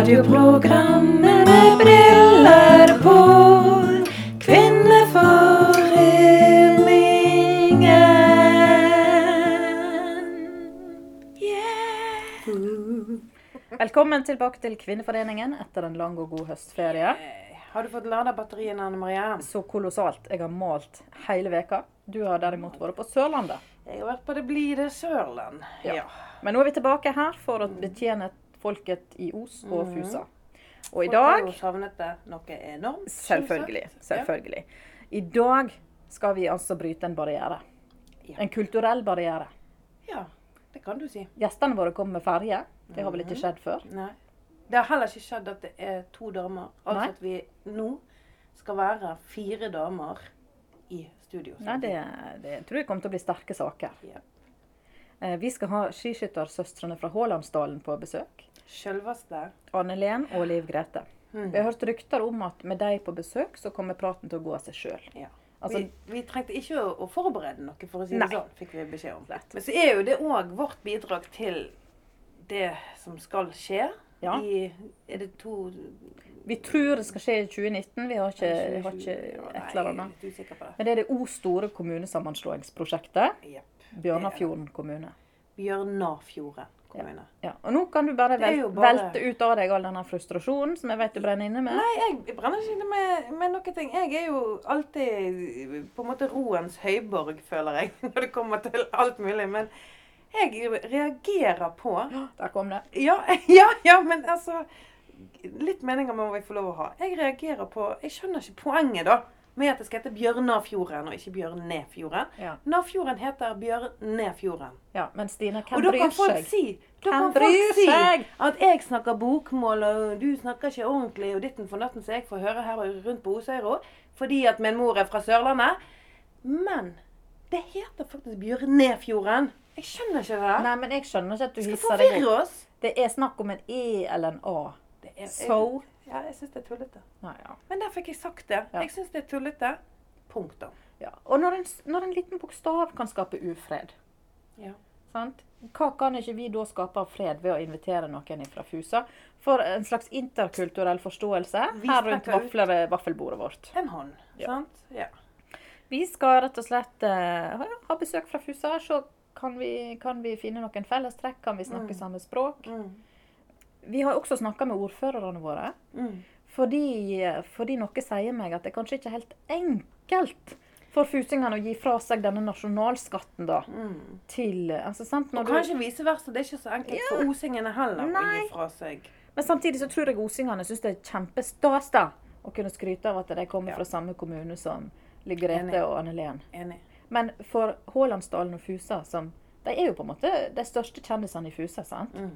Radioprogrammet med briller på. Kvinneforeningen. Yeah. Velkommen tilbake til Kvinneforeningen etter en lang og god høstferie. Har du fått lada batteriene, Anne Marie? Så kolossalt. Jeg har malt hele veka. Du har derimot vært på Sørlandet. Jeg har vært på det blide Sørland. Ja. Men nå er vi tilbake her for å betjene folket i Os og Mhm. Fusa. Og i Folk har jo savnet det noe enormt. Selvfølgelig. Selvfølgelig. I dag skal vi altså bryte en barriere. En kulturell barriere. Ja. ja, det kan du si. Gjestene våre kommer med ferje. Det har vel ikke Mhm. skjedd før? Nei. Det har heller ikke skjedd at det er to damer. Altså Nei. at vi nå skal være fire damer i studio. Nei, det, det tror jeg kommer til å bli sterke saker. Ja. Eh, Vi skal ha skiskyttersøstrene fra Hålandsdalen på besøk. Sjølveste. Anne Len og Liv Grete. Mm. Vi har hørt rykter om at med deg på besøk, så kommer praten til å gå av seg sjøl. Ja. Altså, vi, vi trengte ikke å, å forberede noe, for å si Nei. det sånn, fikk vi beskjed om. Lett. Men så er jo det òg vårt bidrag til det som skal skje. Ja. I, er det to vi tror det skal skje i 2019. Vi har ikke, har ikke et eller Nei, annet. Men det er det O store kommunesammenslåingsprosjektet. Yep. Bjørnafjorden kommune. Bjørnafjorden kommune. Ja, og nå kan du bare, vel, bare- velte ut av deg all denne frustrasjonen som jeg vet du brenner inne med. Nei, jeg brenner ikke inne med, med noen ting. Jeg er jo alltid på en måte roens høyborg, føler jeg, når det kommer til alt mulig. Men jeg reagerer på Der kom det. Ja, ja, ja, men altså Litt meninger må vi få lov å ha. Jeg reagerer på Jeg skjønner ikke poenget, da. Med at det skal hete Bjørnafjorden og ikke Bjørnefjorden. Ja. Nafjorden heter Bjørnefjorden. ja, Men Stine, hvem bryr kan folk seg? si, da kan folk si at jeg snakker bokmål, og du snakker ikke ordentlig, og ditten for natten som jeg får høre her rundt på Osøyro, fordi at min mor er fra Sørlandet. Men det heter faktisk Bjørnefjorden. Jeg skjønner ikke det. Nei, men jeg skjønner ikke at du hisser deg opp. Det er snakk om en E eller en A. Det er- So Ja, jeg syns det er tullete. Nei, ja. Men der fikk jeg sagt det. Ja. Jeg syns det er tullete. Punktum. Ja. Og når en, når en liten bokstav kan skape ufred, Ja. sant? hva kan ikke vi da skape av fred ved å invitere noen fra Fusa for en slags interkulturell forståelse Vi her rundt vafler, vaffelbordet vårt? En hånd, sant? Ja. Vi skal rett og slett uh, ha, ha besøk fra Fusa. Så kan vi, kan vi finne noen fellestrekk? Kan vi snakke Mm. samme språk? Mm. Vi har også snakka med ordførerne våre. Mm. Fordi, fordi noe sier meg at det kanskje ikke er helt enkelt for fusingene å gi fra seg denne nasjonalskatten da, Mm. til altså, sant? Og du, kanskje vice versa. Det er ikke så enkelt for osingene heller å gi fra seg. Men samtidig så tror jeg osingene syns det er kjempestas å kunne skryte av at de kommer Ja. fra samme kommune som Ligrete og Anne Len. Men for Hålandsdalen og Fusa, som de er jo på en måte de største kjendisene i Fusa, sant? Mm.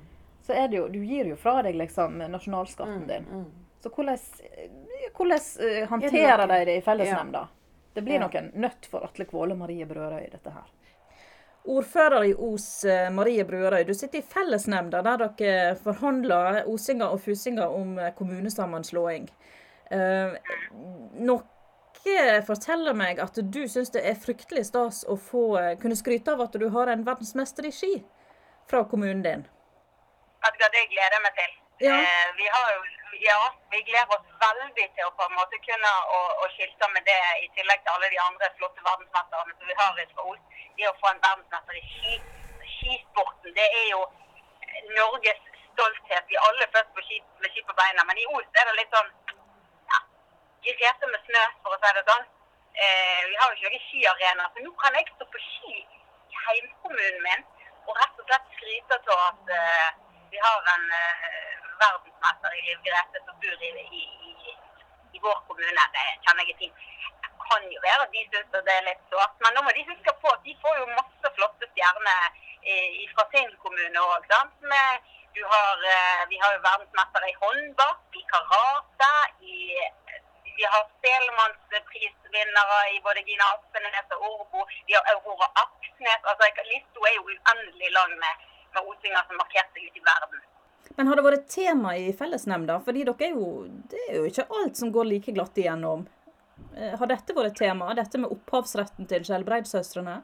Så er det jo Du gir jo fra deg liksom nasjonalskatten Mm. din. Mm. Så hvordan, hvordan eh, håndterer de det i fellesnemnda? Det blir Ja. noen nødt for Atle Kvåle Marie Brødøy, dette her. Ordfører i Os, eh, Marie Brødøy. Du sitter i fellesnemnda der dere forhandler osinger og fusinger om eh, kommunesammenslåing. Eh, noe forteller meg at du syns det er fryktelig stas å få eh, kunne skryte av at du har en verdensmester i ski fra kommunen din. Hva, det gleder jeg meg til. Ja. Eh, vi har jo, ja, vi gleder oss veldig til å på en måte kunne å, å skilte med det, i tillegg til alle de andre flotte verdensmesterne som vi har i Os. Det å få en verdensmester i ski, skisporten, det er jo Norges stolthet. Vi er alle født på ski, med ski på beina, men i Os er det litt sånn ja, Grete med snø, for å si det sånn. Eh, vi har jo ikke noen skiarena, så nå kan jeg stå på ski i heimkommunen min og rett og slett skryte av at eh, vi har en eh, verdensmester i Liv Grete som bor i, i, i, i vår kommune. Det kjenner jeg fint. Det kan jo være at de syns det er litt sårt, men nå må de huske på at de får jo masse flotte stjerner eh, fra sin kommune òg. Eh, vi har jo verdensmestere i håndbak, i karate, i vi har Spellemannsprisvinnere i både Gina Aspenes og Orbo. Vi har Aurora Aksnes. Altså, Lista er jo uendelig lang med, med osinger som markerte seg ute i verden. Men har det vært tema i fellesnemnda? Fordi dere er jo, det er jo ikke alt som går like glatt igjennom. Eh, Har dette vært tema? Dette med opphavsretten til Skjelbreidsøstrene?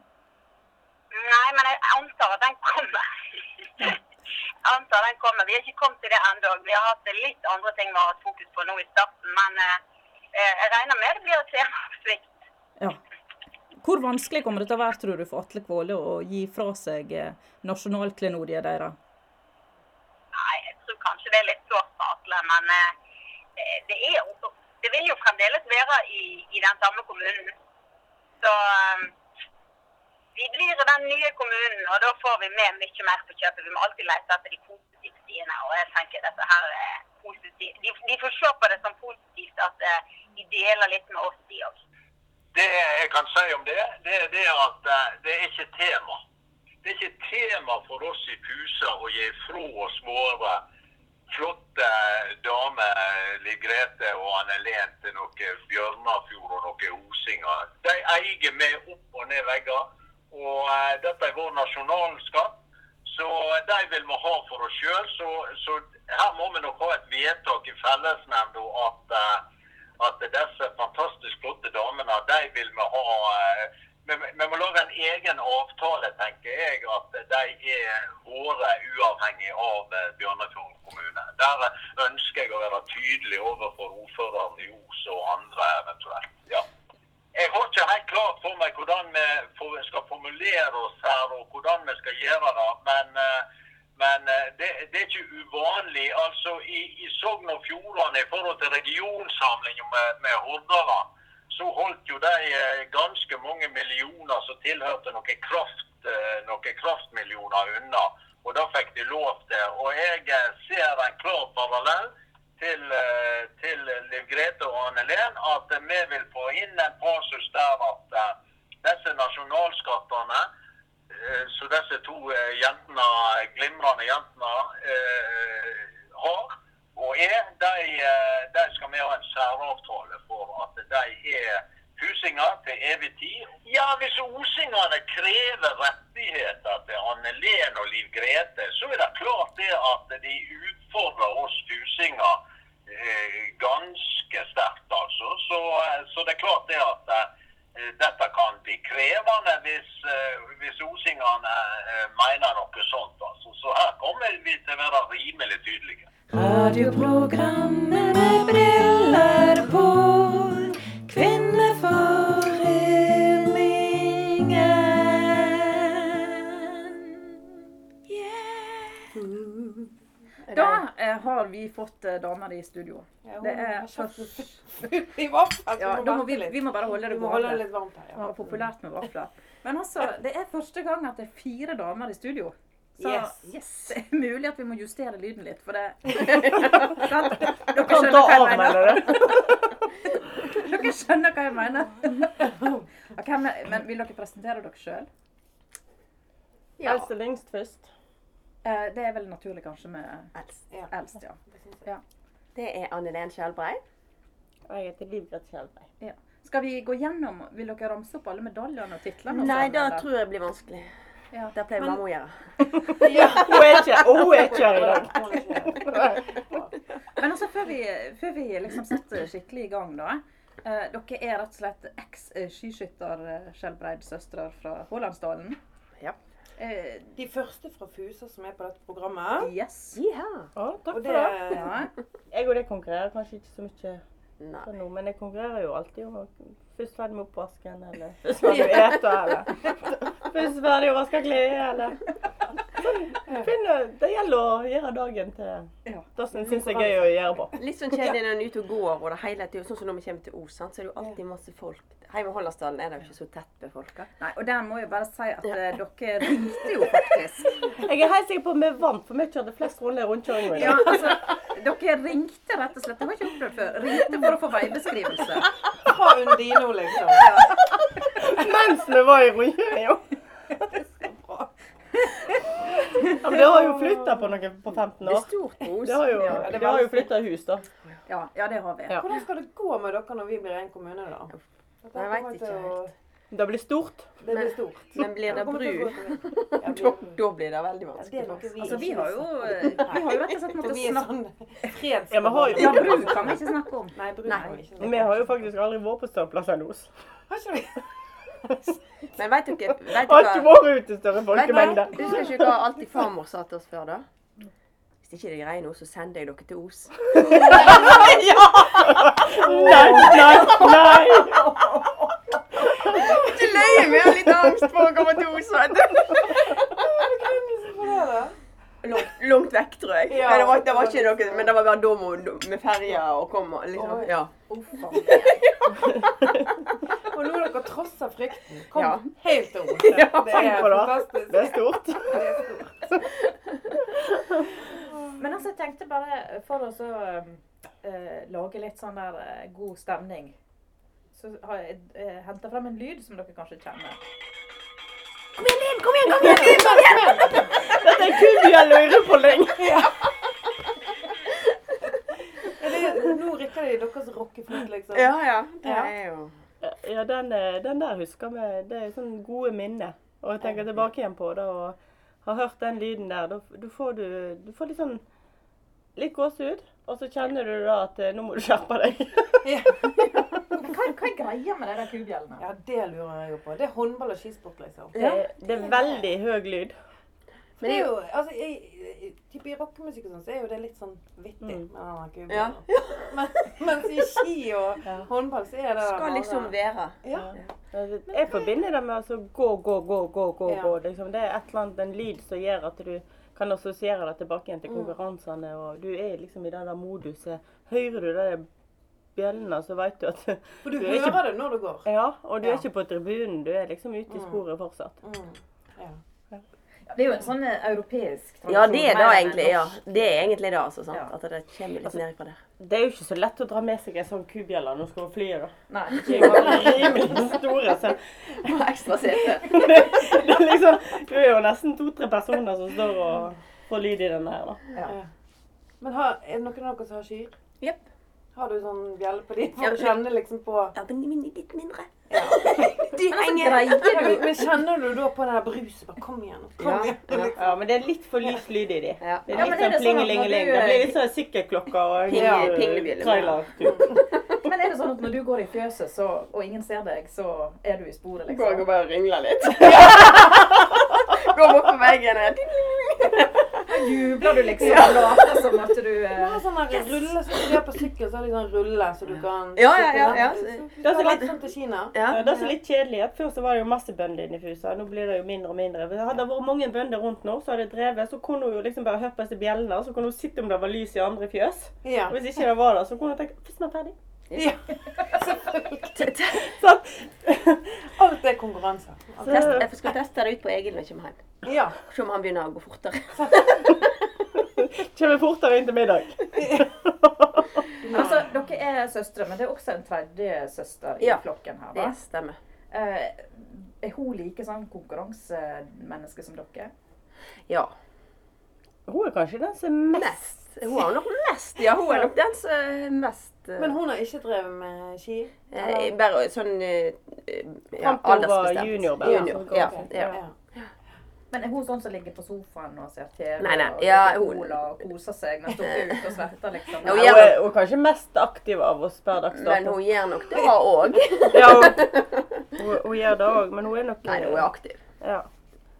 Nei, men jeg antar at den kommer. Jeg antar den kommer. Vi har ikke kommet til det ennå. Vi har hatt litt andre ting vi har hatt fokus på nå i starten, men eh, eh, jeg regner med det blir et tema på sikt. Ja. Hvor vanskelig kommer det til å være, tror du, for Atle Kvåle å gi fra seg eh, nasjonalklenodiet deres? Nei, jeg tror kanskje det er litt sårt for Atle, men eh, det, er, jo- det vil jo fremdeles være i, i den samme kommunen. Så eh, vi blir i den nye kommunen, og da får vi med mye mer på kjøpet. Vi må alltid lete etter de positive sidene, og jeg tenker dette her er positivt. De, de får se på det som positivt at eh, de deler litt med oss, de òg. Det jeg kan si om det, det er det at eh, det er ikke tema. Det er ikke tema for oss i Fusa å gi fra oss våre flotte damer, Liv Grete og Anne Len, til noe Bjørnafjord og noe Osinger. De eier vi opp og ned vegger. Og eh, dette er vår nasjonalskatt. Så de vil vi ha for oss sjøl. Så, så her må vi nok ha et vedtak i fellesnemnda at eh, at disse fantastisk flotte damene, de vil vi ha eh, Vi, må lage en egen avtale, tenker jeg, at de er våre uavhengig av eh, Bjørnafjord kommune. Der ønsker jeg å være tydelig overfor ordføreren i Os og andre eventuelt. ja. Jeg har ikke helt klart for meg hvordan vi skal formulere oss her, og hvordan vi skal gjøre det. Men, eh, men eh, det, det er ikke uvanlig. Altså I, i Sogn og Fjordane i forhold til regionsamlinga med, med Hordaland, så holdt jo de eh, ganske mange millioner som tilhørte noen kraft, eh, noen kraftmillioner unna. Og da fikk de lov til. Og jeg ser en klar parallell til, til Liv Grete og Anne Len at vi vil få inn en passus der at disse nasjonalskattene som disse to eh, jentene, glimrende jentene eh, har og er, de, eh, de skal vi ha en særavtale for at de er husinger til evig tid. Ja, hvis osingene krever rettigheter til Anne Len og Liv Grete, så er det klart det at de utfordrer oss husinger eh, ganske sterkt, altså. Så, eh, så det er klart det at eh, dette kan bli krevende hvis, eh, hvis osingene eh, mener noe sånt. Altså. Så her kommer vi til å være rimelig tydelige. Radioprogrammet med briller på. Kvinneforeningen. Yeah. Da eh, har vi fått eh, damer i studio. Det er I vaffel. Ja, da må vi, vi må bare holde det Vi må holde det gående. litt varmt her. Ja, Ja. populært med vafler. Men altså, det er første gang at det er fire damer i studio. Så Yes. det er mulig at vi må justere lyden litt, for det? Dere skjønner hva jeg mener. Dere skjønner hva jeg mener. Okay, men, men vil dere presentere dere sjøl? Ja. og lengst først. Eh, det er vel naturlig kanskje med Eldst. Ja. ja. Det. Det er Annelen Skjelbrei. Og jeg heter Liv Grete Skjelbrei. ja. Skal vi gå gjennom Vil dere ramse opp alle medaljene og titlene? og Nei, sånn, eller? tror jeg det blir vanskelig. Ja. Det pleier mamma å gjøre. Hun er ikke, og hun er ikke her i dag. Men altså, før vi, før vi liksom setter skikkelig i gang, da. Eh, dere er rett og slett eks-skiskytter Skjelbreid-søstre fra Hålandsdalen. Ja. Eh, De første fra Fusa som er på dette programmet. yes. Ja. Å, takk Og for det det. Ja. Jeg og det konkurrerer kanskje ikke så mye Nei. nå, men jeg konkurrerer jo alltid om først ferdig med oppvasken, eller først ferdig med å ete, eller vaske klær, eller Finner, finne, Det gjelder å gjøre dagen til Ja. det som jeg syns er gøy å gjøre på. Litt sånn kjedelig når en er ute og går, og det hele tiden, sånn som når vi kommer til Os, så er det jo alltid masse folk. Hjemme i Hollandsdalen er det jo ikke så tett befolka. Nei, og der må jeg bare si at eh, dere ringte jo faktisk. Jeg er helt sikker på at vi vant, for vi kjørte flest runder i rundkjøringen. Ja, altså, dere ringte rett og slett. Det har jeg ikke opplevd før. Ringte for å få veibeskrivelse. Fra Undino, liksom. Mens vi var i rundkjøringen. Ja, men det har jo flytta på noe på 15 år. Det er stort hus. Det har jo, Ja, det det har jo flytta hus, da. Ja, ja det har vi. Ja. Hvordan skal det gå med dere når vi blir en kommune, da? Dette Jeg vet ikke helt. Det blir stort. Det blir stort. Men blir det bru, Ja, da, blir- da blir det veldig Ja, det vanskelig noe oss. vi Altså, vi har jo, vi har jo rett og slett måttet snakke sånn freds... Ja, har jo- bru kan vi ikke snakke om. Nei, bru Nei. kan vi ikke snakke om. Vi har jo faktisk aldri vært på større plasser enn Os. Har ikke vi? Men vet dere, vet Har ikke vært ute i større vet folkemengde. Husker ikke hva Alltid farmor sa til oss før, da? Hvis ikke det greier noe, så sender jeg dere til Os. ja! Nei, nei, nei! Ikke løye, vi har litt angst for å komme til Os. vet du. Langt, langt vekk, tror jeg. Ja. Men det, var, det var ikke noe, men det var bare da med ferja og kom Liksom. Oi. Ja. Og nå har dere trossa frykten. Kom Ja. helt til ro. Ja, det er fantastisk. Det er stort. Det er stort. Men altså, jeg tenkte bare for å så uh, lage litt sånn der uh, god stemning, så har jeg uh, henta frem en lyd som dere kanskje kjenner. Kom igjen, Linn! Kom igjen, kom igjen! Kom igjen! Dette er kubjell og ørepolling. Er det, nå rykker det i deres rockefløyte, liksom. Ja, ja. Det Ja. er jo Ja, den, eh, den der husker vi. Det er sånn gode minner. Og jeg tenker tilbake igjen på det og har hørt den lyden der. Da, da får du, du får litt sånn litt gåsehud. Og så kjenner du da at eh, nå må du skjerpe deg. Hva, hva er greia med de der kubjellene? Ja, det lurer jeg jo på. Det er håndball og skisport, liksom. Det, det er veldig høy lyd. Men det er jo, altså, i, i, typ I rockemusikk og sånn, så er jo det litt sånn vittig Mm. med den. Ja. Men, mens i ski og Ja. håndball, så er det Skal liksom være. Ja. Jeg forbinder det med altså gå, gå, gå, gå, gå. Ja. gå. Liksom. Det er et eller annet, en lyd som gjør at du kan assosiere deg tilbake igjen til Mm. konkurransene. Og du er liksom i den der moduset. Hører du de der bjellene, så veit du at For du, Du hører ikke- det når du går. Ja, og du er ikke på tribunen. Du er liksom ute i Mm. sporet fortsatt. Mm. Ja. Det er jo en sånn eh, europeisk tradisjon. Ja, det er da egentlig. ja. Det er egentlig det, altså. sant? Ja. At det kommer litt nedfra der. Det er jo ikke så lett å dra med seg en sånn kubjelle når du skal fly. da. Nei, De er jo rimelig store. Så Ekstra sete. det er liksom, du er jo nesten to-tre personer som står og får lyd i denne her. da. ja. Ja. Men har, er det noen av dere som har kyr? Jepp. Har du sånn bjelle på de? For Ja, å kjenne liksom på Ja, men litt mindre. ja. De Men henger men, men kjenner du da på den der bruset? Bare kom igjen. Kom Ja, igjen. ja. Liksom. Ja, Men det er litt for lys lyd i de. Det er litt sånn det sånn plingelingeling. Det blir litt sånn sykkelklokker og trailertur. Men er det sånn at når du går i fjøset, så, og ingen ser deg, så er du i sporet, Går jeg liksom? og bare ringler litt. Går bort på veggen og Jubler du liksom og later som at du Du eh, har sånn rulle, så du er på sykkel, så har de sånn rulle, så du kan Ja, ja, ja, ja. Det Det er er litt sånn til Kina. Ja. Det er så litt kjedelig at Før så var det jo masse bønder inne i Fusa. Nå blir det jo mindre og mindre. Hadde det vært mange bønder rundt nå, så hadde det drevet, så kunne hun jo liksom bare hørt på disse bjellene. og Så kunne hun sitte om det var lys i andre fjøs. Ja. Og hvis ikke det var det, så kunne hun tenke vi er ferdig. Ja. Sånn. Alt er konkurranse. Alt Test, jeg skal teste det ut på Egil når jeg kommer hjem. Ja. Se om han begynner å gå fortere. Kommer fortere inn til middag. Altså, dere er søstre, men det er også en tredje søster i Ja, flokken her. Det stemmer. Eh, er hun like sånn konkurransemenneske som dere? Ja. Hun er kanskje den som er Mest. Hun har nok mest. Ja, hun er nok den som er mest eh, Men hun har ikke drevet med ski? Eller? Bare sånn eh, ja, aldersbestemt. junior, bare. Junior, ja, ja. Ja. Men er hun sånn som ligger på sofaen og ser TV Nei, nei, og hun- og koser seg når hun er ute og svetter, liksom? Hun hun er, hun er kanskje mest aktiv av oss per dags Men hun gjør nok det òg. Ja, hun, hun, hun gjør det òg, men hun er nok Nei, hun er aktiv. Ja.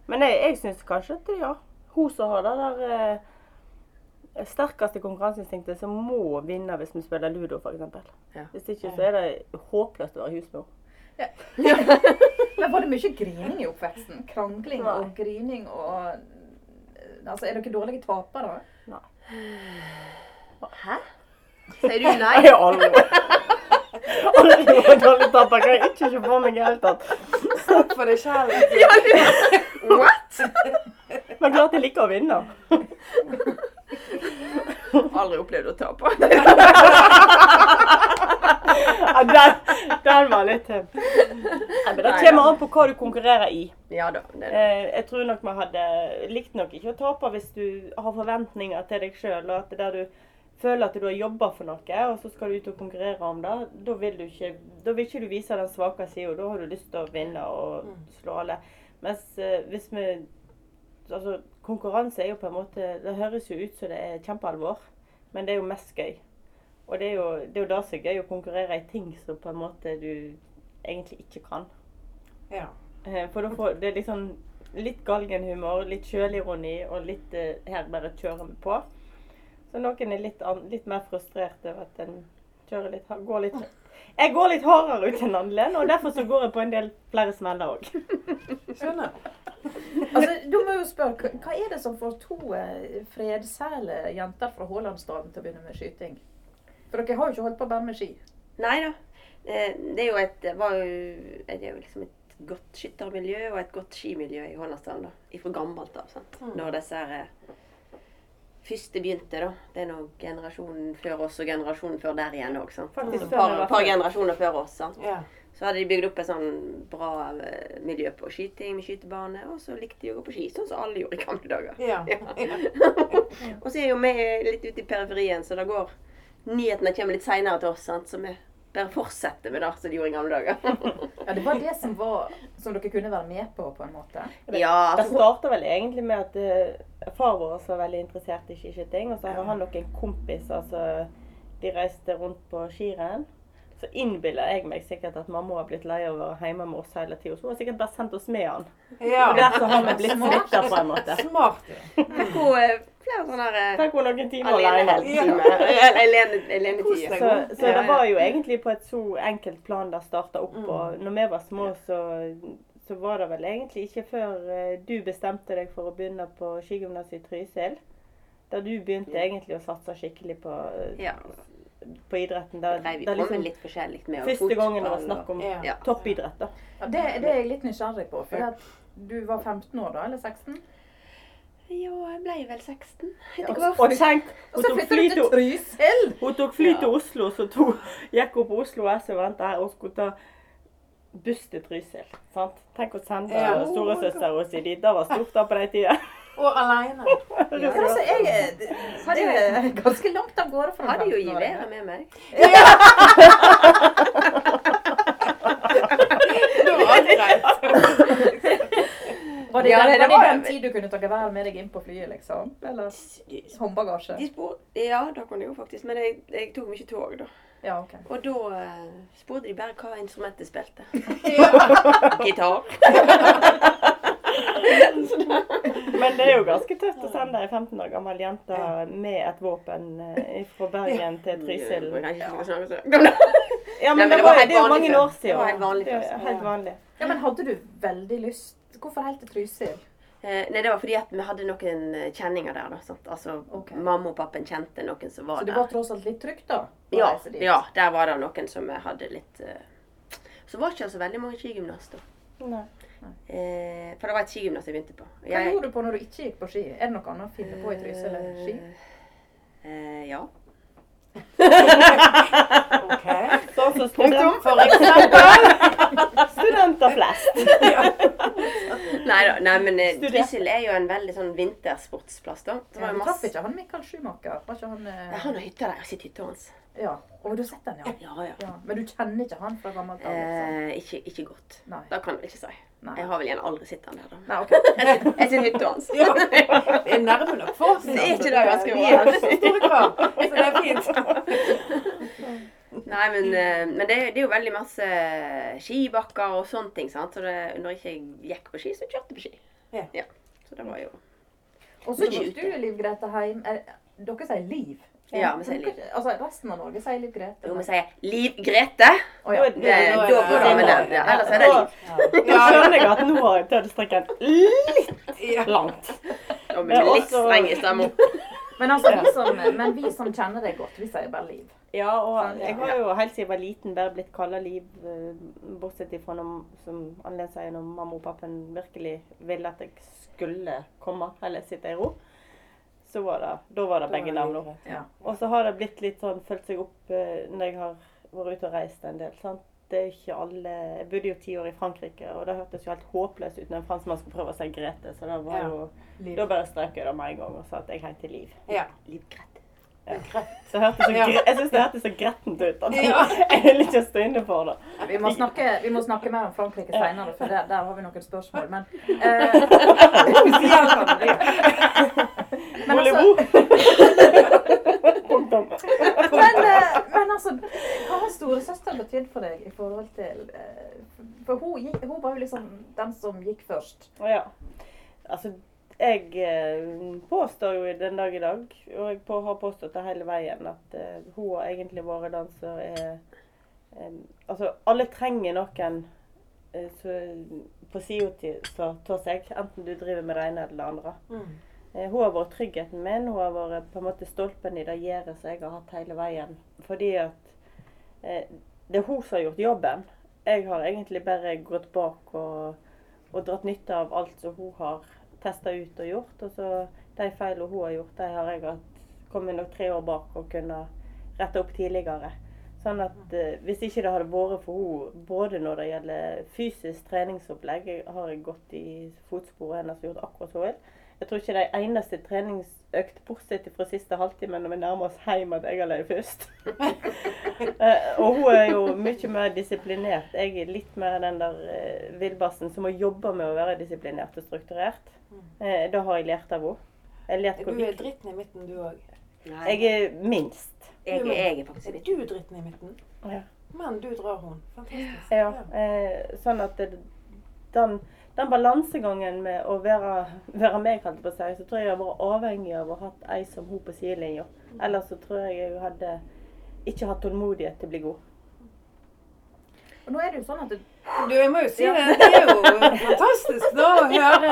Men jeg, jeg syns kanskje at det, ja, hun som har det der eh, sterkeste konkurranseinstinktet, som må vinne hvis vi spiller ludo, f.eks. Ja. Hvis ikke så er det håpløst å være husmor. Men var det mye grining i oppveksten? Krangling Nei. og grining og Altså, er dere dårlige tapere? Hæ? Sier du nei? Jeg har aldri Aldri vært dårlig taper. Kan jeg ikke se for meg i det hele tatt. Snakk for deg sjæl. What? Men klart jeg liker å vinne. Aldri opplevd å tape. Ja, den, den var litt tøff. Men Det kommer an på hva du konkurrerer i. Ja da. Det det. Eh, jeg tror nok vi hadde likt nok ikke å tape hvis du har forventninger til deg sjøl, og at der du føler at du har jobba for noe, og så skal du ut og konkurrere om det. Da vil du ikke, vil ikke du vise den svake sida. Da har du lyst til å vinne og slå alle. Mens eh, hvis vi Altså, konkurranse er jo på en måte Det høres jo ut som det er kjempealvor, men det er jo mest gøy. Og det er jo det, er jo det som er gøy, å konkurrere i ting som på en måte du egentlig ikke kan. Ja. Eh, For da får det er liksom litt galgenhumor, litt sjølironi og litt eh, her bare kjører vi på. Så noen er litt, litt mer frustrert over at en litt, går litt Jeg går litt hardere ut enn andre, og derfor så går jeg på en del flere smeller òg. Skjønner. Altså, du må jo spørre, hva- er det som får to eh, fredsæle jenter fra Hålandsdalen til å begynne med skyting? For dere har jo ikke holdt på bare med ski. Nei da. Eh, Det er jo et, var jo, det er jo liksom et godt skyttermiljø og et godt skimiljø i Hålandsdalen. da, Fra gammelt av. sant? Når disse her eh, første begynte, da. Det er nå generasjonen før oss og generasjonen før der igjen òg. Et par, par generasjoner før oss. sant? Ja. Så hadde de bygd opp et sånn bra eh, miljø på skyting med skytebane. Og så likte de å gå på ski, sånn som alle gjorde i gamle dager. Ja. Og så er jo vi litt ute i periferien, så det går Nyhetene kommer litt seinere til oss, sant? så vi bare fortsette med det som de gjorde i gamle dager. Ja, Det var det som, var, som dere kunne være med på, på en måte. ja, Det altså, starta vel egentlig med at uh, far vår var veldig interessert i skiskyting. Og så hadde han noen kompiser altså de reiste rundt på skirenn. Så innbiller jeg meg sikkert at mamma har blitt lei av å være hjemme med oss hele tida. Så hun har sikkert bare sendt oss med han. ja. Og derfor har vi blitt smitta på en måte. Smart. fikk hun eh, eh, Tenk henne noen timer alene. Alene- Alenetider. Så, så det var jo egentlig på et så enkelt plan det starta opp. Mm. Og når vi var små, så, så var det vel egentlig ikke før eh, du bestemte deg for å begynne på skigymnaset i Trysil. Da du begynte egentlig å satse skikkelig på, Ja. På idretten. Der, Nei, vi der liksom, litt forskjellig med. og første gangen det var snakk om Ja. Ja. toppidrett. da. Ja, det, det er jeg litt nysgjerrig på. For at du var 15 år da, eller 16? Ja, jeg ble vel 16 Ja, og. Og tenk, hun tok fly til Trysil! hun tok fly til Oslo, så to, gikk hun på Oslo S og ventet her og skulle ta buss til Trysil. sant? Tenk å sende Ja. storesøstera si dit. Det var stort da på den tider. Og aleine. Ja, altså, jeg eh, hadde ganske langt av gårde fra Hadde jo 15 år. med meg. Det var det greit. Var det, Ja, den, det- var det det var- den tid du kunne ta gevær med deg inn på flyet, liksom? Eller håndbagasje? Ja, det kunne jeg jo faktisk. Men jeg, jeg tok mye tog, da. Ja, ok. Og da eh, spurte de bare hva instrumentet spilte. Gitar. Men det er jo ganske tøft å sende ei 15 år gammel jente med et våpen eh, fra Bergen til Trysil. Ja, men det var, det er jo mange år siden. Det var helt vanlig. Helt vanlig. Ja, men hadde du veldig lyst Hvorfor helt til Trysil? Eh, Nei, det var fordi at vi hadde noen eh, kjenninger der. da, sant? Altså, okay. Mamma og pappa kjente noen som var der. Så det der. var tross alt litt trygt, da? Ja, ja, der var det noen som hadde litt uh... Så var det ikke så veldig mange skigymnaster. Nei. Eh, for det var et skigymnas jeg begynte på. Hva gjorde du på når du ikke gikk på ski? Er det noe annet å finne på i Trysil eller ski? Eh, ja. Ok. Sånn som student, For eksempel. studenter flest. Nei da. Nei, men eh, Trysil er jo en veldig sånn vintersportsplass, da. Det var jo masse traff ikke han Mikael Schumacher? Var ikke han Ja, eh, Han har hytta der. Jeg har sett hytta hans. Ja. Og du har sett den, ja? Ja, ja. ja. Men du kjenner ikke han fra gammelt av? Liksom. Eh, ikke, ikke godt. Nei. Det kan jeg ikke si. Nei. Jeg har vel igjen aldri sett han der, da. Nei, ok. Jeg sitter ser hytta hans. Ja. Det er nærme nok for oss. Det er ikke det ganske Vi har ikke så det er fint. Nei, men, eh, men det, det er jo veldig masse skibakker og sånne ting. sant? Så det, når jeg ikke gikk på ski, så kjørte jeg på ski. Ja. Så det var jo Og så gikk du, Liv Grete, hjem. Er, dere sier Liv? Ja, vi sier Liv. Altså, resten av Norge sier Liv Grete. Jo, vi sier Liv Grete. Oh, ja. Det, da går vi den. Ja, ellers er det Liv. Da skjønner jeg at nå har jeg dødsstrekken litt langt. Og vi er litt også- streng i stemmen. Men, altså, vi som, men vi som kjenner deg godt, vi sier bare Liv. Ja, og jeg har jo helt siden jeg var liten bare blitt kalla Liv, eh, bortsett ifra når, som Anne sier, når mamma og pappa virkelig ville at jeg skulle komme eller sitte i ro. Så var det, da var det begge navnene. Ja. Og så har det blitt litt sånn, følt seg opp eh, når jeg har vært ute og reist en del. sant? Det er ikke alle Jeg bodde jo ti år i Frankrike, og det hørtes jo helt håpløst ut når en franskmann skulle prøve å si Grete. Så da var Ja. jo, Liv. da bare strøk jeg det med en gang og sa at jeg heter Liv. Ja. Liv Grete. Så hørte så, Ja. gre- jeg syns det hørtes så grettent ut. Altså, Ja. jeg vil ikke stå inne for det. Vi må snakke, vi må snakke mer om Frankrike senere, for der, der har vi noen spørsmål. Men, eh, men, altså, Punktum. men, eh, men altså, hva har storesøster betydd for deg i forhold til eh, For hun, gikk, hun var jo liksom den som gikk først. Ja. Altså, jeg eh, påstår jo den dag i dag, og jeg på, har påstått det hele veien, at hun har egentlig vært den som er Altså, alle trenger noen som- på sida av seg, enten du driver med det ene eller det andre. Mm. Eh, hun har vært tryggheten min. Hun har vært på en måte stolpen i det gjerdet som jeg har hatt hele veien. Fordi at eh, det er hun som har gjort jobben. Jeg har egentlig bare gått bak og, og dratt nytte av alt som hun har testa ut og gjort. Og så de feilene hun har gjort, de har jeg hatt, kommet nok tre år bak og kunne rette opp tidligere. Sånn at eh, Hvis ikke det hadde vært for henne, både når det gjelder fysisk treningsopplegg, jeg har jeg gått i fotsporet hennes og gjort akkurat som hun vil. Jeg tror ikke det er eneste treningsøkt, bortsett fra siste halvtime når vi nærmer oss hjem, at jeg har løpt først. Eh, og hun er jo mye mer disiplinert. Jeg er litt mer den der uh, villbassen som må jobbe med å være disiplinert og strukturert. Uh, det har jeg lært av henne. Lært Du er dritten i midten, du òg. Jeg er minst. jeg, jeg er faktisk Er litt du dritten i midten? Ja. Men du drar hun. Fantastisk. Ja, eh, sånn at det, den, den balansegangen med å være, være meg, holdt jeg på å si, så tror jeg jeg har vært avhengig av å ha hatt ei som hun på sidelinja. Ellers så tror jeg jeg hadde ikke hatt tålmodighet til å bli god. Og nå er det jo sånn at du, Du, jeg må jo si det. Det er jo fantastisk da å høre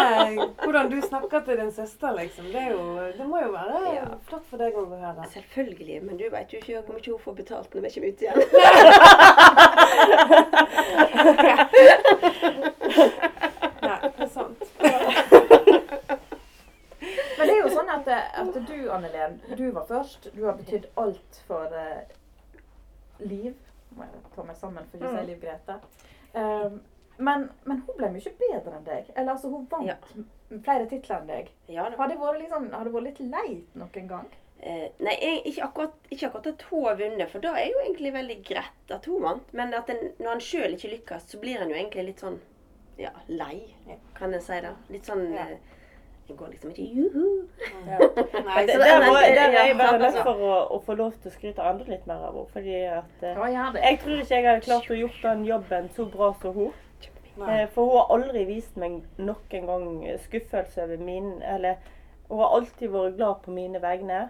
hvordan du snakker til din søster, liksom. Det, er jo, det må jo være Ja. flott for deg å høre. Selvfølgelig, men du vet jo ikke hvor mye hun får betalt når vi kommer ut igjen. Nei, det er sant. Men det er jo sånn at, at du, Annelen, du var først. Du har betydd alt for uh, Liv. Må jeg ta meg sammen for ikke å si Liv Grete. Um, men, men hun ble mye bedre enn deg. Eller altså, hun vant Ja. flere titler enn deg. Ja. Har det vært, liksom, har det vært litt leit noen gang? Eh, nei, ikke, akkurat, ikke akkurat at hun har vunnet, for da er jo egentlig veldig greit at hun vant. Men en, når en sjøl ikke lykkes, så blir en jo egentlig litt sånn ja, lei, kan en si det. Litt sånn Ja. eh, En går liksom ikke juhu. Nei, Men det, der, må, der er jeg bare nødt altså. for å, å få lov til å skryte andre litt mer av henne. Fordi at eh, Ja, det. jeg tror ikke jeg hadde klart å gjort den jobben så bra som hun. Eh, For hun har aldri vist meg noen gang skuffelse over min Eller hun har alltid vært glad på mine vegne.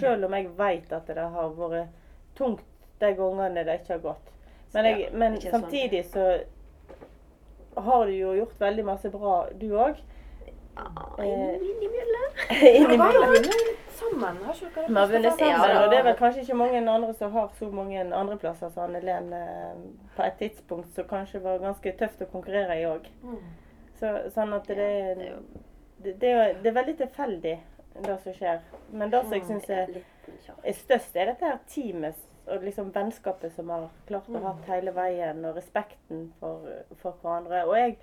Selv om jeg vet at det har vært tungt de gangene det ikke har gått. Men, jeg, men samtidig så har du jo gjort veldig masse bra, du òg. Ah, Eh, Innimellom. Innimellom. vunnet sammen, har ikke dere? Har vunnet sammen, og det er vel kanskje ikke mange andre som har så mange andreplasser som Anne Len eh, på et tidspunkt som kanskje var ganske tøft å konkurrere i òg. Mm. Så, sånn at det, det jo- det, det, er, veldig tilfeldig, det som skjer. Men det som jeg syns er, er størst, er dette her teamet og liksom vennskapet som har klart å ha hele veien, og respekten for, for hverandre. Og jeg,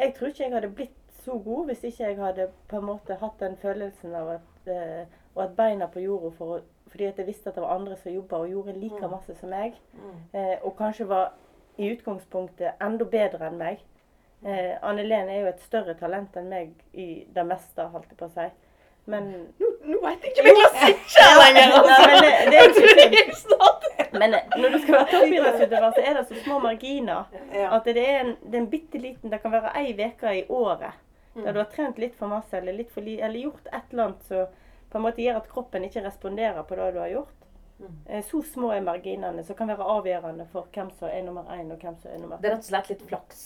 jeg tror ikke jeg hadde blitt så god hvis ikke jeg hadde på en måte hatt den følelsen av at eh, Og at beina på jorda for, fordi at jeg visste at det var andre som jobba og gjorde like masse som meg. Mm. Eh, og kanskje var i utgangspunktet enda bedre enn meg. Eh, Anne Lene er jo et større talent enn meg i det meste, holdt jeg på å si. Men Nå, nå veit jeg ikke om jeg klarer sitte her lenger. Men det, det er ikke snart Men når du skal være toppidrettsutøver, så er det så små marginer. At det er en, det er en bitte liten Det kan være ei uke i året Mm. Der du har trent litt for masse eller litt for li, eller gjort et eller annet som på en måte gjør at kroppen ikke responderer på det du har gjort. Mm. Eh, Så små er marginene som kan være avgjørende for hvem som er nummer én og hvem som er nummer Det er rett og slett litt flaks.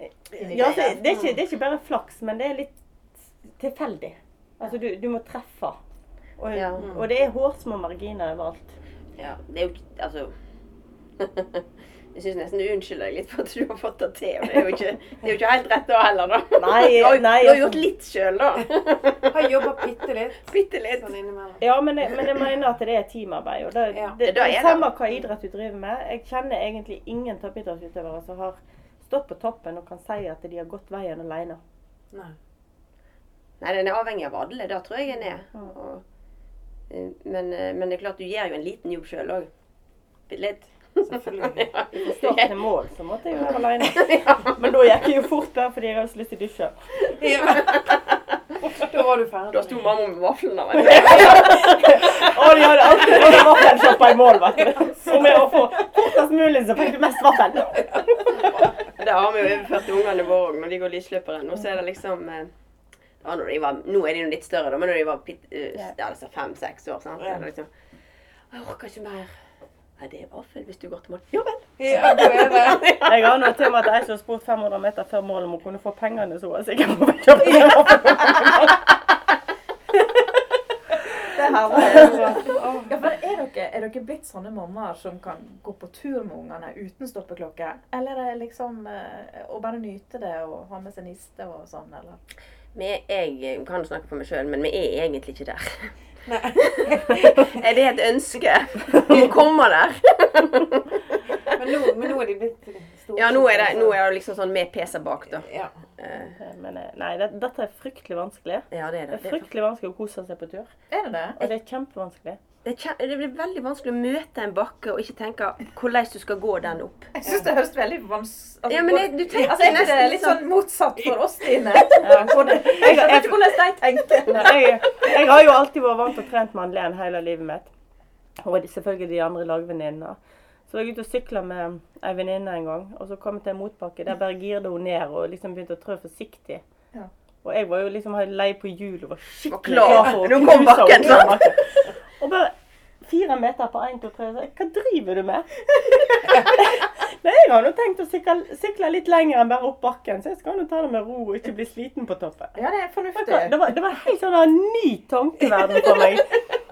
Ja, så det, er ikke, det er ikke bare flaks, men det er litt tilfeldig. Altså, du, du må treffe. Og, Ja. og det er hårsmå marginer overalt. Ja, det er jo ikke Altså Jeg syns nesten du unnskylder deg litt for at du har fått det til. Det er jo ikke, det er jo ikke helt rett da heller, da. Nei, du har, nei, du har altså- gjort litt sjøl, da. Har jobba bitte litt. Bitte litt. Sånn innimellom. Ja, men jeg, men jeg mener at det er teamarbeid. Og det, Ja. det, Det det det. samme hva idrett du driver med. Jeg kjenner egentlig ingen toppidrettsutøvere som har stått på toppen og kan si at de har gått veien alene. Nei. Nei, den er avhengig av alle. Det tror jeg den er. Og, eh, men, eh, men det er klart, du gjør jo en liten jobb sjøl òg. Bitte litt. Selvfølgelig. Fra start til mål så måtte jeg jo være aleine. Men da gikk jeg jo fort der fordi jeg hadde så lyst til å dusje. Da var du ferdig. Da sto mamma med vaflene. Og de hadde alltid vært vaffelsjappa i mål, vet du. Så med å få fortest mulig så fikk du mest vaffel. Det har vi jo overført til ungene våre òg når de går lysløperen. Nå så er det liksom eh, Ja, når de var, nå er de jo litt større, da, men når de var uh, ja, altså fem-seks år. sant? Liksom, jeg orker ikke mer. Nei, det er vaffel hvis du går til mål. Jo vel. Ja, da er det. Jeg har noe til meg med at jeg som har spurt 500 meter før målet om hun kunne få pengene, så var jeg sikker på å kjøpe Det ja, for er, dere, er dere blitt sånne mammaer som kan gå på tur med ungene uten stoppeklokke? Eller er det liksom eh, å bare nyte det og ha med seg niste og sånn, eller? Vi, jeg kan snakke for meg sjøl, men vi er egentlig ikke der. er det et ønske om å komme der? Men nå, men nå er de blitt store. Ja, nå er det, nå er det liksom sånn med PC bak, da. Ja. Eh, Men eh, nei, det, dette er fryktelig vanskelig. Ja, det er Det det. er fryktelig vanskelig å kose seg på tur. Er det det? Og det er kjempevanskelig. Det, er det blir veldig vanskelig å møte en bakke og ikke tenke hvordan du skal gå den opp. Jeg syns det høres veldig vanskelig Ja, men jeg, du tenker altså, jeg, nesten det er litt sånn- sånn motsatt for oss, Stine? Både- Jeg vet ikke hvordan de tenker. Jeg, jeg har jo alltid vært vant til å trent Madeleine hele livet mitt. Og selvfølgelig de andre lagvenninnene. Så var jeg ute og sykla med ei venninne en gang, og så kom jeg til en motbakke. Der bare girde hun ned og liksom begynte å trø forsiktig. Ja. Og jeg var jo liksom lei på hjulet og var skikkelig Var klar. for å knuse henne. Og bare fire meter på én, to, tre. Hva driver du med? Nei, jeg har nå tenkt å sykle, sykle litt lenger enn bare opp bakken, så jeg skal nå ta det med ro og ikke bli sliten på toppen. Ja, det er fornuftig. Det var, det var helt sånn en ny tankeverden for meg.